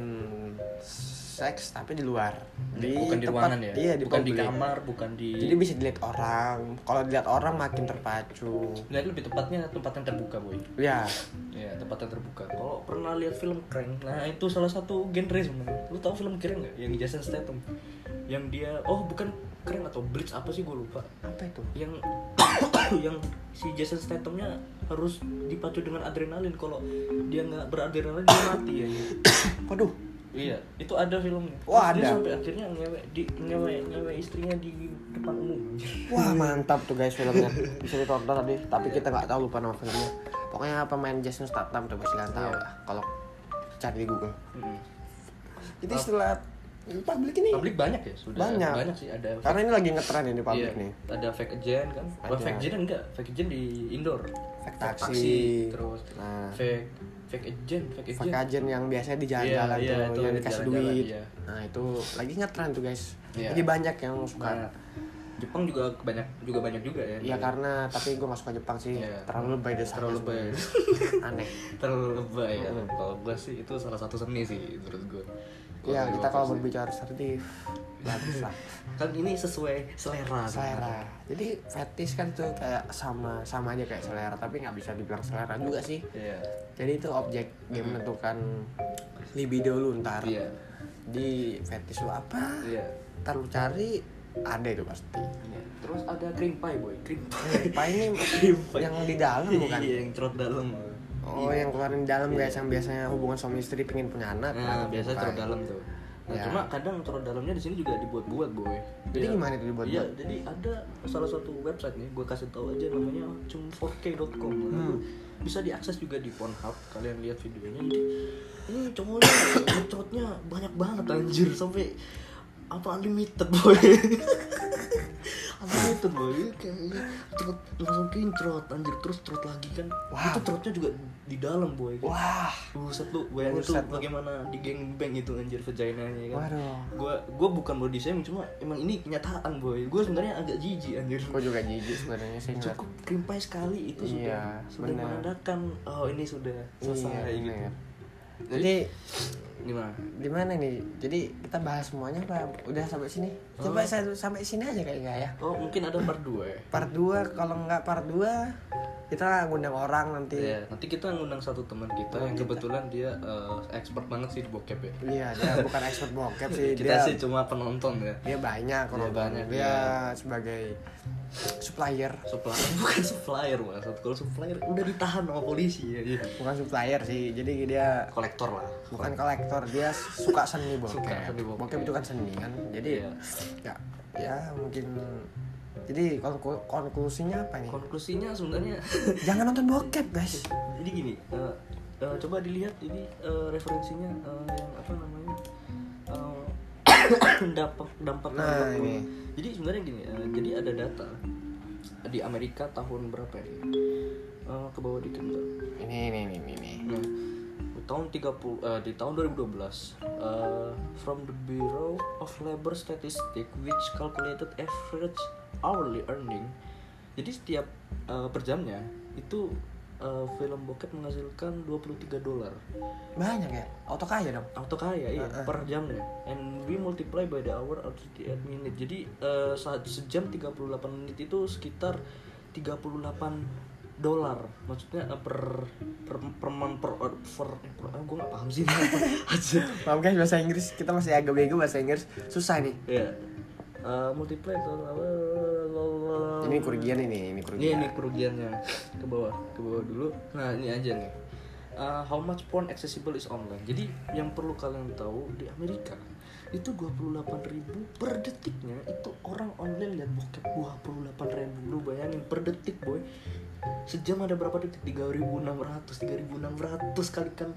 seks tapi di luar bukan di tempat- ruangan ya. iya di bukan di publik. kamar, bukan di jadi bisa dilihat orang kalau dilihat orang makin terpacu Nah, lebih tepatnya tempat yang terbuka, boy. ya Ya, tempat yang terbuka. Kalau pernah lihat film Crank, nah itu salah satu genre sebenarnya. Lu tahu film Crank nggak? Yang Jason Statham. Yang dia, oh bukan Crank atau Blitz apa sih gue lupa. apa itu Yang *coughs* yang si Jason Stathamnya harus dipacu dengan adrenalin. Kalau dia nggak beradrenalin dia mati ya. *coughs* waduh Iya, itu ada filmnya. Wah, Terus dia ada. sampai akhirnya ngewe di ngewe ngewe istrinya di depan umum. *laughs* Wah mantap tuh guys filmnya bisa ditonton tadi tapi kita nggak tahu lupa nama filmnya pokoknya pemain Jason Statham tuh pasti kalian tahu Iya. lah kalau cari di Google Mm-mm. jadi setelah publik ini Publik banyak ya sudah Banyak. banyak sih ada karena ini lagi ngetren ini publik Iya, nih Ada fake agent kan? Ada. fake agent enggak, fake agent di indoor. Fake taksi. terus Nah. fake fake agent, fake agent. Fake agent yang biasanya di jalan-jalan Iya, iya, tuh yang di dikasih jalan-jalan, duit iya. nah itu lagi ngetren tuh guys Iya. jadi banyak yang suka Banyak. Jepang juga banyak juga banyak juga ya. Iya karena tapi gue gak suka Jepang sih Iya. terlalu lebay deh Terlalu lebay. aneh *laughs* terlalu lebay ya. Mm. Kalau gue sih itu salah satu seni sih menurut gue. Ya kita kalau berbicara asertif bagus lah kan ini sesuai selera. selera jadi fetish kan tuh kayak sama sama aja kayak selera tapi nggak bisa dibilang selera juga sih Iya. jadi itu objek yang menentukan libido lu ntar Iya. di fetish lu apa Iya. ntar lu cari ada itu pasti Iya. Terus ada cream pie boy, cream pie. apa ini *laughs* Cream pie. yang di dalam bukan Iya, yang cerot dalam. Oh yang keluarin dalam guys yang biasanya hubungan suami istri pengen punya anak Nah, nah, cerot dalam tuh. Nah, Ya. cuma kadang cerot dalamnya di sini juga dibuat-buat, boy. Jadi Iya. gimana itu dibuat-buat? Iya, jadi ada salah satu website nih, gue kasih tahu aja namanya cum4k.com. Hmm. Bisa diakses juga di Pornhub. Kalian lihat videonya. Ini cowoknya cerotnya banyak banget anjir sampai apa unlimited boy *laughs* unlimited boy kayaknya cerot langsung anjir terus cerot lagi kan Wow. itu cerotnya juga di dalam boy wah Buset lu, bayangin tuh bagaimana di geng bang itu anjir vaginanya kan. Waduh. Gua gua bukan body shaming cuma emang ini kenyataan boy. Gua sebenarnya agak jijik anjir. gue juga jijik sebenarnya sih Cukup pie sekali itu Iya, sudah sudah menandakan oh ini sudah selesai Iya, gitu. bener. jadi? Di mana nih jadi kita bahas semuanya apa udah sampai sini coba Oh. saya sampai sini aja kayaknya ya Oh, mungkin ada part 2 ya. part 2 kalau nggak part 2 kita ngundang orang nanti Iya, nanti kita ngundang satu teman kita Teman yang kita. kebetulan dia eh, expert banget sih di bokep ya. iya dia *laughs* bukan expert bokep sih kita dia sih cuma penonton ya. dia banyak kalau banyak, dia iya. sebagai supplier Supplier *laughs* bukan supplier maksud. Kalau supplier udah ditahan sama polisi ya. Iya. bukan supplier sih jadi dia Kolektor lah. Bukan kolektor dia suka seni bokep Suka seni bokep. bokep itu kan seni kan jadi Iya. ya ya mungkin jadi konklu- konklusinya apa nih Konklusinya sebenarnya *laughs* jangan nonton bokep guys jadi gini eh, eh, coba dilihat ini eh, referensinya yang apa namanya eh, *coughs* dampak dampak Nah, ini. jadi sebenarnya gini eh, jadi ada data di Amerika tahun berapa ya Eh, ke bawah dikit ini ini ini ini, ini. Nah, tahun 30 eh, di tahun 2012 eh, from the Bureau of Labor Statistics which calculated average hourly earning jadi setiap eh, per jamnya itu eh, film bokep menghasilkan 23 dolar. Banyak ya? Auto kaya dong? Auto kaya iya Heeh. per jamnya. And we multiply by the hour or 38 minute jadi eh, saat sejam 38 menit itu sekitar 38 dolar. Maksudnya eh, per per per month per per, per, per eh, gue gak paham sih. *laughs* Aja. Maaf guys bahasa Inggris? Kita masih agak bego bahasa Inggris. Susah nih. Ya Eh, multiply itu ini kerugian ini ini ini kerugian. Ini kerugiannya. Ke bawah ke bawah dulu. Nah ini aja nih. Uh, how much porn accessible is online? Jadi yang perlu kalian tahu di Amerika itu 28.000 per detiknya itu orang online lihat bokep 28.000 lu bayangin per detik boy sejam ada berapa detik? 3.600 3.600 kalikan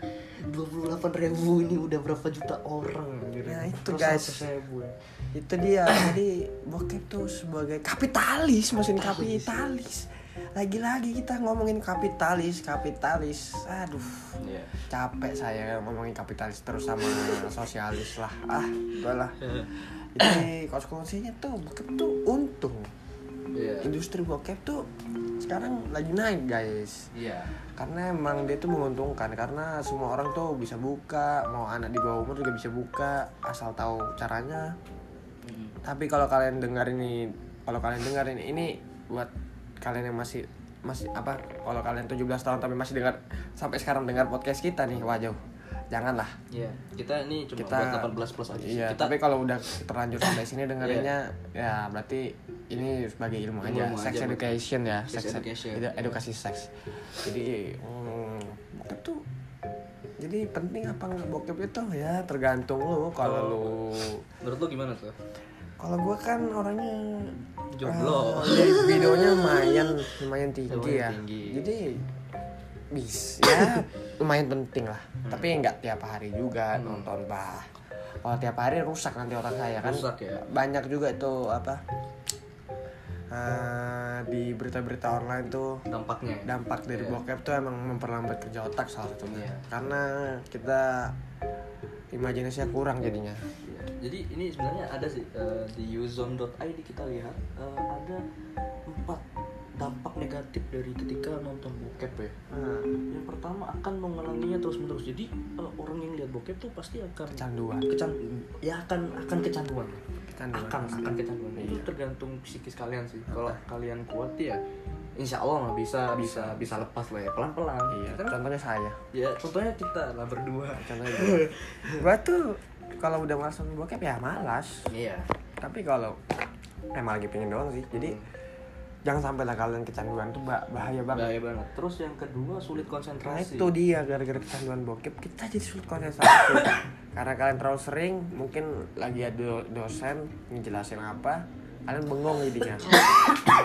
28.000 ini udah berapa juta orang? Anjir. Ya, itu, Terus guys. 100.000 ya. itu dia. Jadi bokep tuh sebagai kapitalis. Mesin kapitalis. lagi-lagi kita ngomongin kapitalis kapitalis. Aduh. Iya. capek saya ngomongin kapitalis terus sama *laughs* sosialis lah. Ah udahlah. *laughs* Jadi konsekuensinya tuh bokep tuh untung Iya. industri bokep tuh sekarang lagi naik guys Iya. karena emang dia tuh menguntungkan karena semua orang tuh bisa buka mau anak di bawah umur juga bisa buka asal tahu caranya tapi kalau kalian dengar ini kalau kalian dengar ini ini buat kalian yang masih masih apa kalau kalian 17 tahun tapi masih dengar sampai sekarang dengar podcast kita nih wajah janganlah Iya, kita ini cuma kita buat 18 plus aja sih. iya kita tapi kalau udah terlanjur sampai sini dengerinnya ya berarti ini sebagai ilmu aja Ilmu sex aja, education ya Sex education. edu- edukasi seks jadi hmm, bokep tuh jadi penting apa nggak bokep itu ya tergantung lu kalau lu menurut lu gimana tuh? kalau gue kan orangnya Jomblo. jadi videonya lumayan lumayan tinggi Lumayan ya tinggi. jadi bis ya lumayan penting lah tapi nggak tiap hari juga Hmm. nonton bah kalau tiap hari rusak nanti otak saya kan Rusak ya. banyak juga itu apa eh, di berita-berita online tuh Dampaknya. ya? dampak dari Iya. bokep tuh emang memperlambat kerja otak salah satunya Iya. karena kita imajinasinya kurang jadinya Iya. Jadi ini sebenarnya ada sih eh, di uzone.id kita lihat eh, ada empat dampak negatif dari ketika nonton bokep ya. nah, Yang pertama akan mengulanginya terus menerus. Jadi eh, orang yang lihat bokep tuh pasti akan kecanduan. kecan ya akan akan kecanduan. kecanduan. Akan pasti. akan kecanduan. Itu Iya. tergantung psikis kalian sih. Kalau kalian kuat ya insya Allah mah bisa bisa bisa. lepas lah ya pelan pelan iya contohnya saya. Ya contohnya kita lah berdua. Contohnya gue *laughs* gue tuh kalau udah nonton bokep ya malas iya. Tapi kalau emang lagi pengen doang sih. Jadi jangan sampai lah kalian kecanduan tuh bah- bahaya banget. Bahaya banget. Terus yang kedua sulit Nah konsentrasi. itu dia gara-gara kecanduan bokep. Kita jadi sulit konsentrasi. *coughs* Karena kalian terlalu sering mungkin lagi ada dosen ngejelasin apa kalian bengong jadinya. *coughs*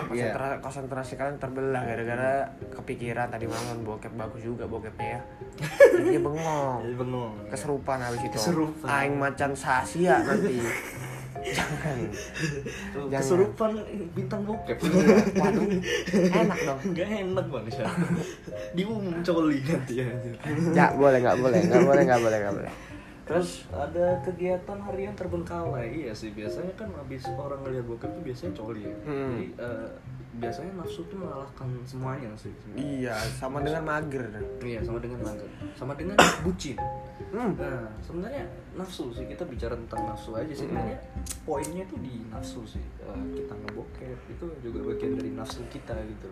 Iya. konsentrasi, konsentrasi kalian terbelah gara-gara kepikiran tadi malam bokep bagus juga bokepnya ya. *coughs* Jadi bengong. Jadi bengong keserupan habis itu. Keserupan. aing macan sasia nanti *laughs* jangan. Kesurupan bintang bokep waduh. Enak dong. Nggak enak bang Syah. diumum coli nanti ya ya boleh nggak boleh nggak boleh nggak boleh nggak boleh Terus ada kegiatan harian terbengkalai. Iya sih, biasanya kan habis orang ngeliat bokep tuh biasanya coli ya. Hmm. Jadi eh, biasanya nafsu tuh mengalahkan semuanya sih sebenarnya. iya sama dengan mager. Iya, sama dengan mager. Sama dengan bucin. Hmm. Nah, sebenarnya nafsu sih, kita bicara tentang nafsu aja sih. Sebenarnya poinnya tuh di nafsu sih. Eh, Kita ngebokep, itu juga bagian dari nafsu kita gitu.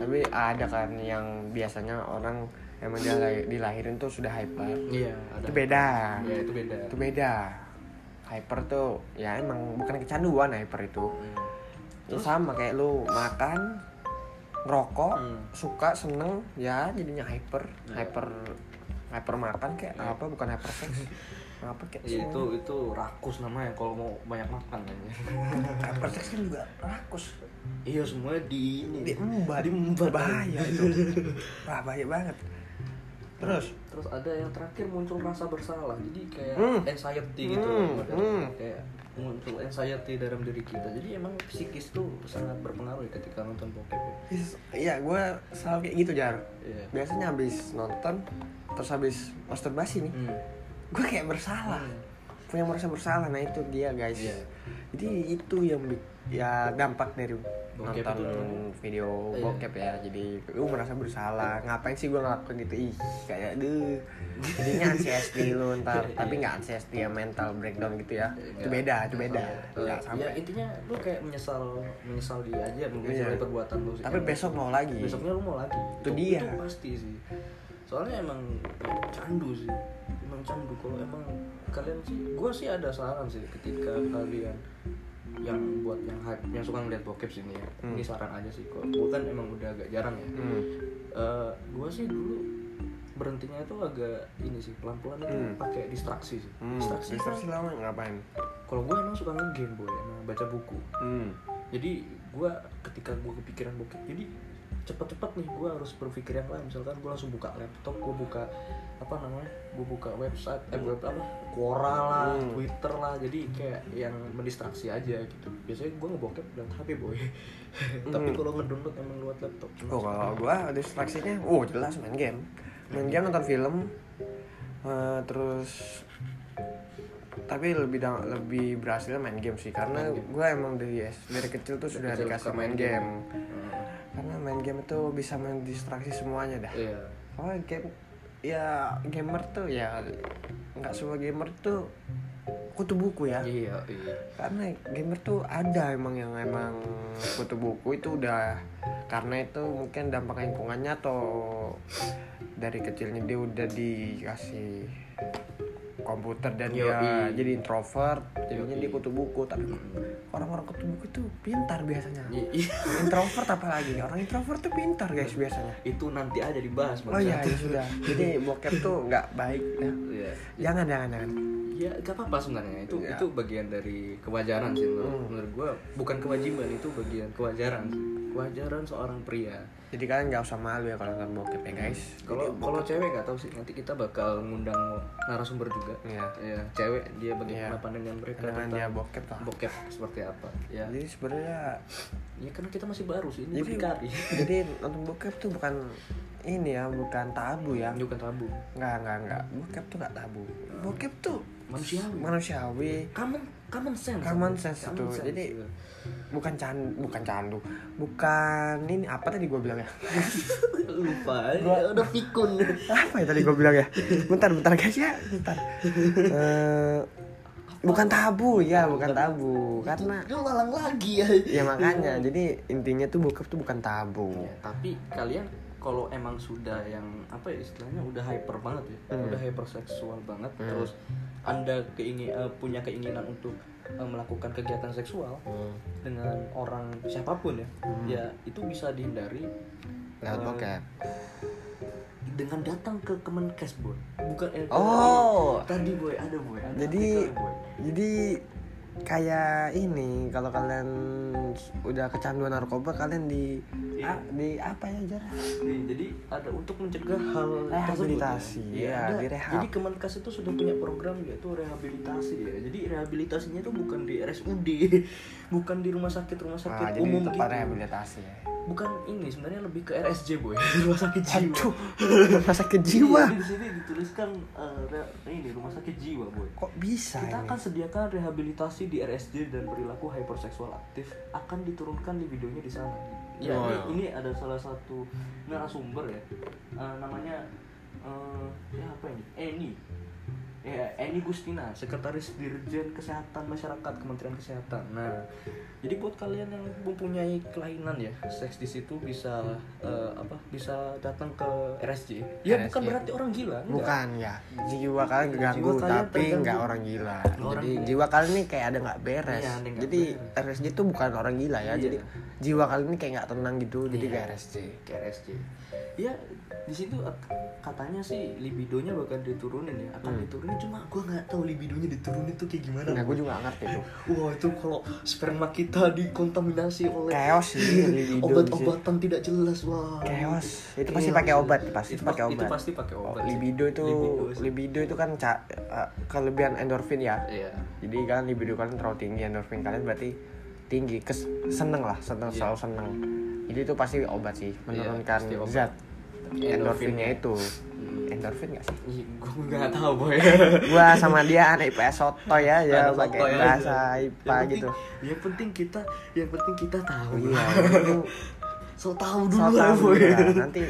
Tapi ada kan yang biasanya orang emang dia lahir- dilahirin tuh sudah hyper. Iya, ada itu beda. Iya, itu beda. Itu beda. Hyper tuh ya emang bukan kecanduan hyper itu. Hmm. ya sama kayak lu makan ngerokok Hmm. suka seneng ya jadinya hyper. Iya. hyper hyper makan kayak Iya. apa bukan hyper sex. *laughs* Apa kayak Iya, itu itu rakus namanya kalau mau banyak makan aja. *laughs* hyper sex kan juga rakus. Iya semuanya di ini. Diembat. Diembat. bahaya itu. *laughs* Bahaya banget terus terus ada yang terakhir muncul rasa bersalah jadi kayak Hmm. anxiety gitu Hmm, hmm. kayak muncul anxiety dalam diri kita jadi emang psikis tuh sangat berpengaruh ya ketika nonton bokep ya. Iya gue selalu kayak gitu jar Iya. biasanya habis nonton terus habis masturbasi nih Hmm. gue kayak bersalah Hmm. punya merasa bersalah nah itu dia guys Iya. jadi itu yang bi- ya dampak dari Bokep nonton itu. video Iya. bokep ya. Jadi gue merasa bersalah. Ngapain sih gue ngelakuin itu ih kayak deh jadinya SD lu ntar. *laughs* Tapi nggak SD ya mental breakdown gitu ya. Itu Enggak. beda itu beda. Iya. nggak ya sampai. intinya lu kayak menyesal menyesal dia aja menyesal Iya. perbuatan lu sih. Tapi besok mau lagi. Besoknya lu mau lagi. Itu dia. itu pasti sih. Soalnya emang ya, candu sih. Emang candu. Kalau emang kalian sih gue sih ada saran sih ketika kalian yang buat yang hype yang suka ngeliat bokep sini ya Hmm. ini saran aja sih kok gue kan emang udah agak jarang ya hmm. gue sih dulu berhentinya itu agak ini sih pelan-pelan itu Hmm. pakai distraksi sih Hmm. distraksi, distraksi lama ngapain kalau gue emang suka ngegame boy emang baca buku hmm. jadi gue ketika gue kepikiran bokep jadi cepet-cepet nih gue harus berpikir yang lain. Misalkan gue langsung buka laptop gue buka apa namanya gue buka website eh web apa Quora lah Hmm. Twitter lah. Jadi kayak yang mendistraksi aja gitu. Biasanya gue ngebokep lewat HP boy. *laughs* Tapi Hmm. kalau ngedownload emang lewat laptop. Oh kalau gue distraksinya, oh jelas main game, main game nonton film, eh, terus tapi lebih da- lebih berhasil main game sih karena game. gue emang dari dari kecil tuh sudah kecil dikasih main main game, Hmm. karena main game itu bisa mendistraksi semuanya dah. iya Oh game ya gamer tuh ya nggak semua gamer tuh kutu buku ya iya iya karena gamer tuh ada emang yang emang kutu buku itu udah karena itu mungkin dampak lingkungannya atau dari kecilnya dia udah dikasih komputer dan dia Yoi. jadi introvert jadinya dia kutu buku tapi orang-orang kutu buku itu pintar biasanya. I- iya. introvert apalagi orang introvert tuh pintar guys biasanya. Itu nanti aja dibahas oh iya ya sudah. Jadi bokep tuh nggak baik ya. Iya. jangan jangan jangan. Ya gak apa-apa sebenarnya. Itu Ya. itu bagian dari kewajaran sih menurut, Hmm. menurut gue bukan kewajiban itu bagian kewajaran kewajaran seorang pria jadi kalian nggak usah malu ya kalau nonton bokep ya guys. Kalau kalau cewek nggak tahu sih nanti kita bakal ngundang narasumber juga. Iya. ya cewek dia bagaimana Iya. pandangan mereka Pandangan tentang dia bokep lah. bokep seperti apa. Ya jadi sebenarnya ya karena kita masih baru sih ini jadi berdikari *laughs* jadi nonton bokep tuh bukan ini ya bukan tabu ya. Bukan tabu. Nggak nggak nggak. Bokep tuh nggak tabu. Bokep tuh manusiawi. manusiawi. Common common sense. Common sense Common itu. Jadi- iya. Bukan can bukan candu. Bukan ini apa tadi gue bilang ya? *laughs* Lupa ya, udah pikun. Apa ya tadi gue bilang ya? Bentar bentar guys ya bentar. Eh, bukan tabu ya bukan tabu. Karena lu lalang lagi ya. Ya makanya. Jadi intinya tuh bokep tuh bukan tabu. Ya, tapi kalian kalau emang sudah yang apa ya istilahnya udah hyper banget ya Hmm. udah hyperseksual banget Hmm. terus anda keingin eh, punya keinginan untuk eh, melakukan kegiatan seksual Hmm. dengan orang siapa pun ya Hmm. ya itu bisa dihindari lewat eh, bokep dengan datang ke Kemenkes boy bukan eh, Oh. tadi boy ada boy ada Jadi- boy. jadi kayak ini kalau kalian udah kecanduan narkoba kalian di Iya. ah, di apa ya jar Nih, jadi ada untuk mencegah hal Rehabilitasi, tersebut ya, ada. direhab. Jadi Kemenkes itu sudah punya program yaitu rehabilitasi ya. Jadi rehabilitasinya itu bukan di RSUD, *laughs* bukan di rumah sakit rumah sakit Ah, jadi umum tempat gitu. rehabilitasi ya Bukan ini sebenarnya lebih ke RSJ boy, *laughs* rumah sakit jiwa. Aduh, *laughs* rumah sakit jiwa Iya, di sini dituliskan eh, re- ini rumah sakit jiwa boy. kok bisa Kita ini akan sediakan rehabilitasi di RSJ dan perilaku hyperseksual aktif akan diturunkan di videonya di sana. Ya, Oh, ini, ya. ini ada salah satu narasumber ya. Eh, namanya eh ya apa ini? Eni. Ya, Eni Gustina, Sekretaris Dirjen Kesehatan Masyarakat Kementerian Kesehatan. Nah, jadi buat kalian yang mempunyai kelainan ya, seks di situ bisa eh, apa? Bisa datang ke RSJ. Ya bukan RSJ. berarti orang gila, enggak. bukan ya jiwa kalian keganggu Jiwa kalian tapi nggak orang gila Orang jadi gila. jiwa kalian ini kayak ada nggak beres Iya, ada nggak jadi beres. RSJ itu bukan orang gila ya Iya. jadi jiwa kalian ini kayak nggak tenang gitu jadi Iya. kayak RSJ ke RSJ ya di situ ak- katanya sih libidonya bakal diturunin ya akan Hmm. diturunin cuma gue nggak tahu libidonya diturunin tuh kayak gimana Nah, gue juga gak ngerti tuh. *laughs* wah itu kalau sperma kita dikontaminasi oleh Chaos sih sih. obat-obatan tidak jelas wah Chaos. Itu pasti Chaos pakai obat, pasti itu, pakai itu obat. pasti pakai obat sih. libido itu Libido sih. libido itu kan ca- eh, kelebihan endorfin ya. iya Jadi kalian libido kalian terlalu tinggi, endorfin kalian berarti tinggi, kes seneng lah, seneng Iya. selalu seneng. Jadi itu pasti obat sih, menurunkan pasti obat. zat Endorfinnya. itu. Hmm. Endorfin gak sih? gue nggak tahu boy Gua sama dia anak IPS soto ya, ya pakai ya. bahasa Yang IPA penting- gitu. yang penting kita yang penting kita tahu Iya, *laughs* so tahu so dulu lah tahu boy ya. Nanti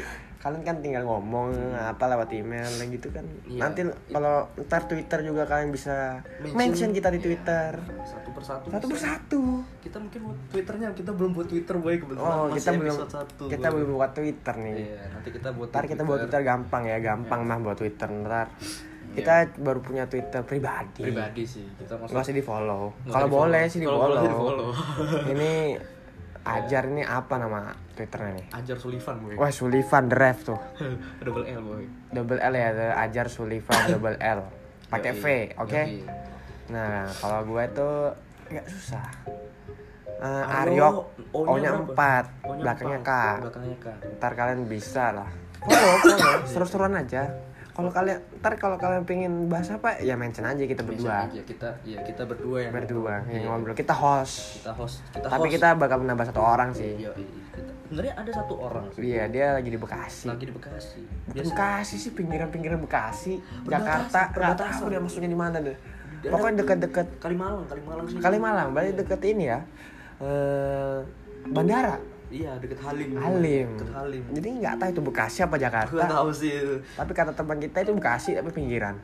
kalian kan tinggal ngomong apa lewat email kayak gitu kan. Iya. Nanti kalau ntar Twitter juga kalian bisa mention, kita di Iya. Twitter. satu persatu Satu persatu. kita mungkin buat twitternya kita belum buat twitter boy kebetulan Oh, masih kita belum satu, kita belum buat Twitter nih. iya nanti kita buat Ntar kita buat Twitter gampang ya, gampang mah buat Twitter ntar. Kita baru punya Twitter pribadi. Iya. pribadi sih kita Gak maksud usah di follow. Kalau boleh sih di follow. ini *laughs* ajar ini apa nama Twitternya nih? ajar Sullivan boy Wah Sullivan Drive tuh. *laughs* double L boy Double L ya, ajar Sullivan *coughs* double L. Pakai V, oke? yoi. Nah, kalau gue tuh nggak susah. Eh, Aryo, O-nya O-nya berapa? 4, O-nya belakangnya K. empat, belakangnya K Ntar kalian bisa lah. Follow, follow, *coughs* seru-seruan aja. Kalau kalian, ntar kalau kalian pengen bahas apa, ya mention aja kita Mention berdua. aja kita ya kita berdua yang Berdua, yang Iya. ngobrol. Kita host. kita host kita Tapi host. kita bakal menambah satu orang sih. Iya, iya, kita- sebenarnya ada satu orang sih Iya, dia lagi di Bekasi. lagi di Bekasi Biasa- Bekasi sih, pinggiran-pinggiran Bekasi, Perbatasan, Jakarta. Nggak tahu dia maksudnya di mana deh. Pokoknya deket-deket Kalimalang Kalimalang sih Kalimalang, berarti deket ini ya. Eh, bandara, iya deket Halim Halim. deket Halim Jadi nggak tahu itu Bekasi apa Jakarta. tahu sih itu. Tapi kata teman kita itu Bekasi tapi pinggiran.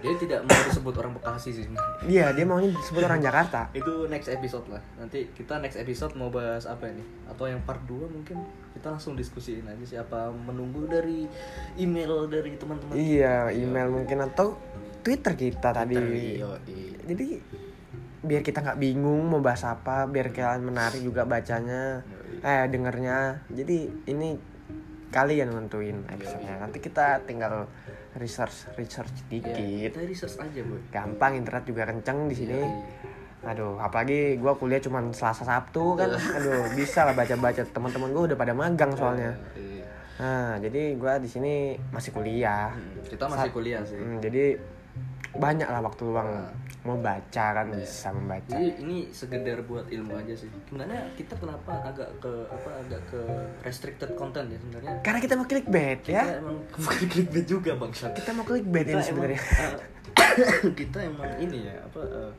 Dia tidak mau disebut orang Bekasi sih. Iya, dia maunya disebut orang Jakarta. *laughs* Itu next episode lah. Nanti kita next episode mau bahas apa ini? Atau yang part 2 mungkin kita langsung diskusiin aja siapa menunggu dari email dari teman-teman. Iya, email mungkin atau Twitter kita tadi. Iya, iya. Jadi biar kita nggak bingung mau bahas apa, biar kalian menarik juga bacanya, eh dengernya. Jadi ini kalian nentuin episode-nya. Nanti kita tinggal research research Iya, dikit. kita research aja, Boy. Gampang internet juga kenceng di sini. Iya, iya. Aduh, apalagi gua kuliah cuma Selasa Sabtu kan. Aduh, bisa lah baca-baca teman-teman gua udah pada magang soalnya. Iya. Nah, jadi gua di sini masih kuliah. Hmm, Kita masih kuliah sih. Hmm, jadi banyak lah waktu luang Nah. Mau baca kan Iya. bisa membaca. Jadi ini sekedar buat ilmu aja sih. Sebenarnya kita kenapa agak ke apa agak ke restricted content ya sebenarnya. Karena kita mau clickbait Kita ya. emang *laughs* bukan clickbait juga bang Kita mau clickbait kita ini sebenarnya. eh, *coughs* kita emang ini ya apa eh,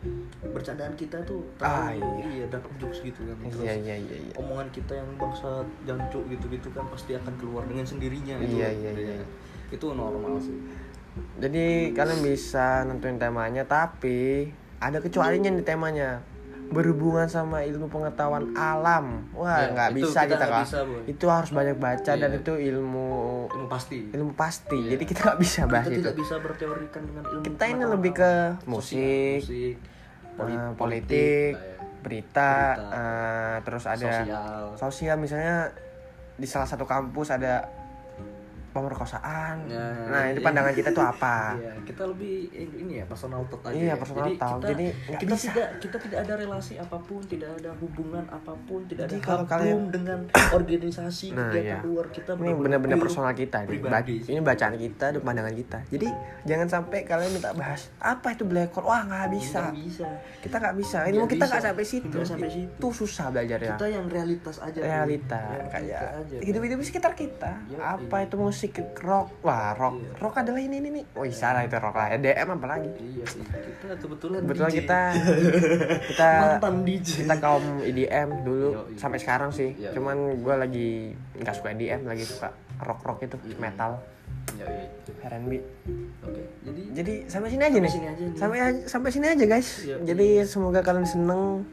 bercandaan kita tuh Ah, terlalu iya. iya dark jokes gitu kan terus Iya iya iya iya. omongan kita yang bangsa jancuk gitu-gitu kan pasti akan keluar dengan sendirinya gitu. Iya, iya, iya. itu normal sih Jadi kalian bisa nentuin temanya tapi ada kecualinya nih temanya berhubungan sama ilmu pengetahuan alam. Wah, Ya, nggak itu bisa kita kita bisa, Boy. Itu harus banyak baca dan Iya. itu ilmu ilmu pasti ilmu pasti. Iya. Jadi kita nggak bisa bahas kita itu. tidak bisa berteorikan dengan ilmu Kita ini lebih ke musik, musik poli- eh, politik, lah ya. berita, Berita. eh, terus ada sosial sosial misalnya di salah satu kampus ada pemerkosaan. Nah, Nah, itu iya. pandangan kita tuh apa? *laughs* Iya, kita lebih ini ya personal thought aja. Iya, ya. personal Jadi thought. Kita, Jadi nggak kita bisa. tidak kita tidak ada relasi apa pun, tidak ada hubungan apa pun, tidak Jadi ada kalau kalian- dengan *coughs* organisasi Nah, kegiatan iya. luar kita. Ini benar-benar personal kita pribadi. Ba- Ini bacaan kita dan pandangan kita. Jadi jangan sampai kalian minta bahas apa itu black hole. Wah, nggak bisa. Nggak bisa. Kita nggak bisa. Ini Nggak kita nggak sampai situ. Nggak sampai situ. Itu susah belajarnya. Kita yang realitas aja. Realita kayak hidup-hidup sekitar kita Yoi. apa itu musik rock wah rock Iya. rock adalah ini ini nih wih salah itu rock lah EDM apa lagi Iya, sih. kita kebetulan kebetulan DJ. kita *laughs* kita mantan DJ. kita kaum EDM dulu Yoi. sampai sekarang sih Yoi. cuman gue lagi nggak suka EDM lagi suka rock rock itu Mm-mm. metal Ya, iya. R&B Oke. Jadi jadi sampai sini aja Sampai nih sini aja sampai sampai sini aja guys Iya. jadi semoga kalian seneng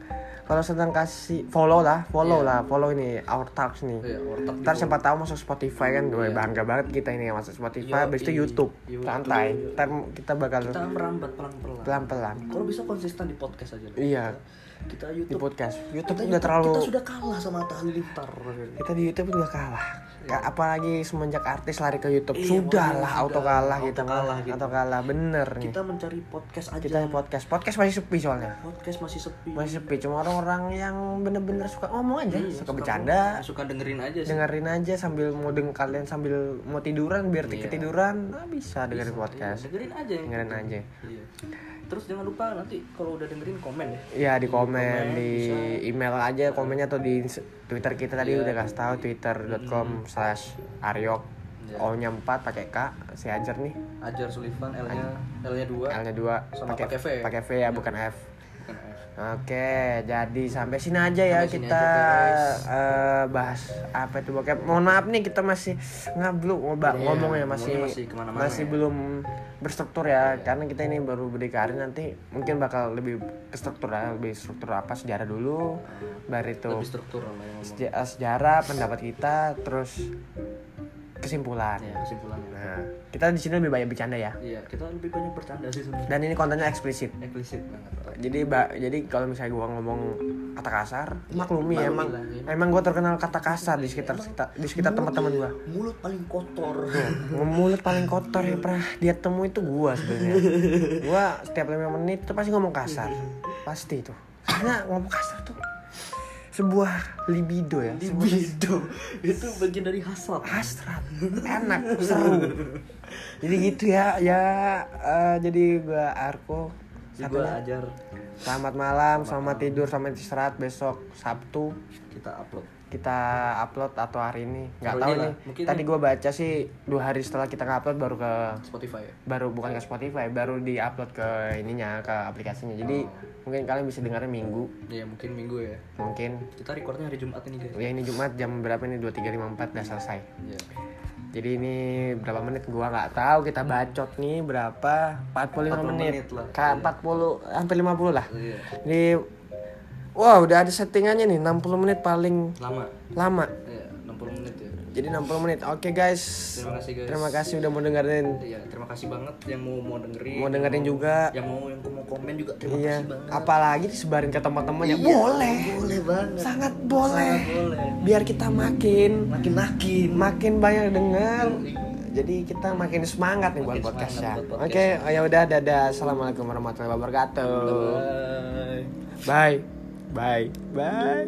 kalau sedang kasih follow lah follow Iya. lah follow ini our talks nih ya, otak Ntar di- siapa tahu masuk Spotify kan, gue Iya. bangga banget kita ini yang masuk Spotify, habis itu YouTube, YouTube. santai. Ntar kita bakal kita merambat pelan-pelan. pelan-pelan Kalau bisa konsisten di podcast aja. lah. Iya. Kita di YouTube podcast. YouTube kita, udah terlalu, kita sudah kalah sama Halilintar. kita di YouTube udah kalah. Ka- apalagi semenjak artis lari ke YouTube. Iya, sudah makanya lah sudah. auto kalah Auto gitu kalah gitu. auto kalah bener nih. Kita mencari podcast aja. kita podcast. Podcast masih sepi soalnya. Podcast masih sepi. Masih sepi cuma orang-orang yang bener-bener suka ngomong aja Iya, suka bercanda. suka dengerin aja sih. Dengerin aja sambil mau deng kalian sambil mau tiduran biar Iya. ketiduran nah, bisa dengerin Iya, podcast. dengerin aja dengerin penting. aja. Iya. Terus jangan lupa nanti kalau udah dengerin komen ya. ya di komen komen, di bisa. email aja komennya atau di twitter kita tadi Iya. udah kasih tahu twitter.com slash aryok Iya. o nya 4 pakai k si ajar nih Ajar Sullivan L-nya L-nya 2 l nya 2 Sama pakai V. Iya. pakai v ya bukan F. Oke, jadi sampai sini aja ya Sampai sini kita aja, eh, bahas apa itu bokep. Mohon maaf nih kita masih ngablu ngoba Iya, ngomongnya ngomongnya masih masih masih ya. belum berstruktur ya karena kita ini baru berdikari nanti mungkin bakal lebih struktur lah lebih struktur apa sejarah dulu baru itu Lebih struktural eh, sejarah pendapat kita terus kesimpulan. Ya, kesimpulannya. Nah, kita di sini lebih banyak bercanda ya. Iya, kita lebih banyak bercanda sih sebenarnya. Dan ini kontennya eksplisit. Eksplisit banget. jadi ba jadi kalau misalnya gua ngomong kata kasar maklumi ya, emang ya. emang gua terkenal kata kasar di sekitar sekitar- di sekitar teman-teman gua Mulut paling kotor. mulut paling kotor yang pernah dia temu itu gua sebenarnya *laughs* gua setiap lima menit tuh pasti ngomong kasar pasti itu karena ngomong kasar tuh sebuah libido ya sebuah Libido. Itu bagian dari hasrat. hasrat enak seru jadi gitu ya ya eh, jadi gua Arko satunya ajar Selamat malam, selamat tidur, selamat istirahat besok Sabtu kita upload. Kita upload atau hari ini nggak tahu ini nih. mungkin Tadi gue baca sih dua hari setelah kita upload baru ke Spotify ya. baru bukan ke Spotify, baru di upload ke ininya ke aplikasinya. Jadi Oh. mungkin kalian bisa dengarnya minggu, Iya, mungkin minggu ya. mungkin Kita recordnya hari Jumat ini, guys. ya ini Jumat jam berapa nih 23.54 udah selesai. Iya. Jadi ini berapa menit gua nggak tahu kita bacot nih berapa 45 40 menit, menit lah. Ka- 40 hampir 50 lah. Iya. Ini Wah udah ada settingannya nih 60 menit paling Lama. lama Iya, 60 menit ya. Jadi 60 menit Oke guys Terima kasih guys. Terima kasih udah mau dengerin Iya, terima kasih banget yang mau mau dengerin. Mau dengerin yang juga. Yang mau yang mau komen juga terima Iya kasih banget. Apalagi disebarin ke teman-temannya Iya, Boleh Boleh banget. Sangat boleh Sangat boleh. Biar kita makin Makin makin. Makin banyak denger Jadi kita makin semangat nih buat Makin podcast ya semangat buat Oke ya udah dadah Assalamualaikum warahmatullahi wabarakatuh Bye. Bye Bye. Bye.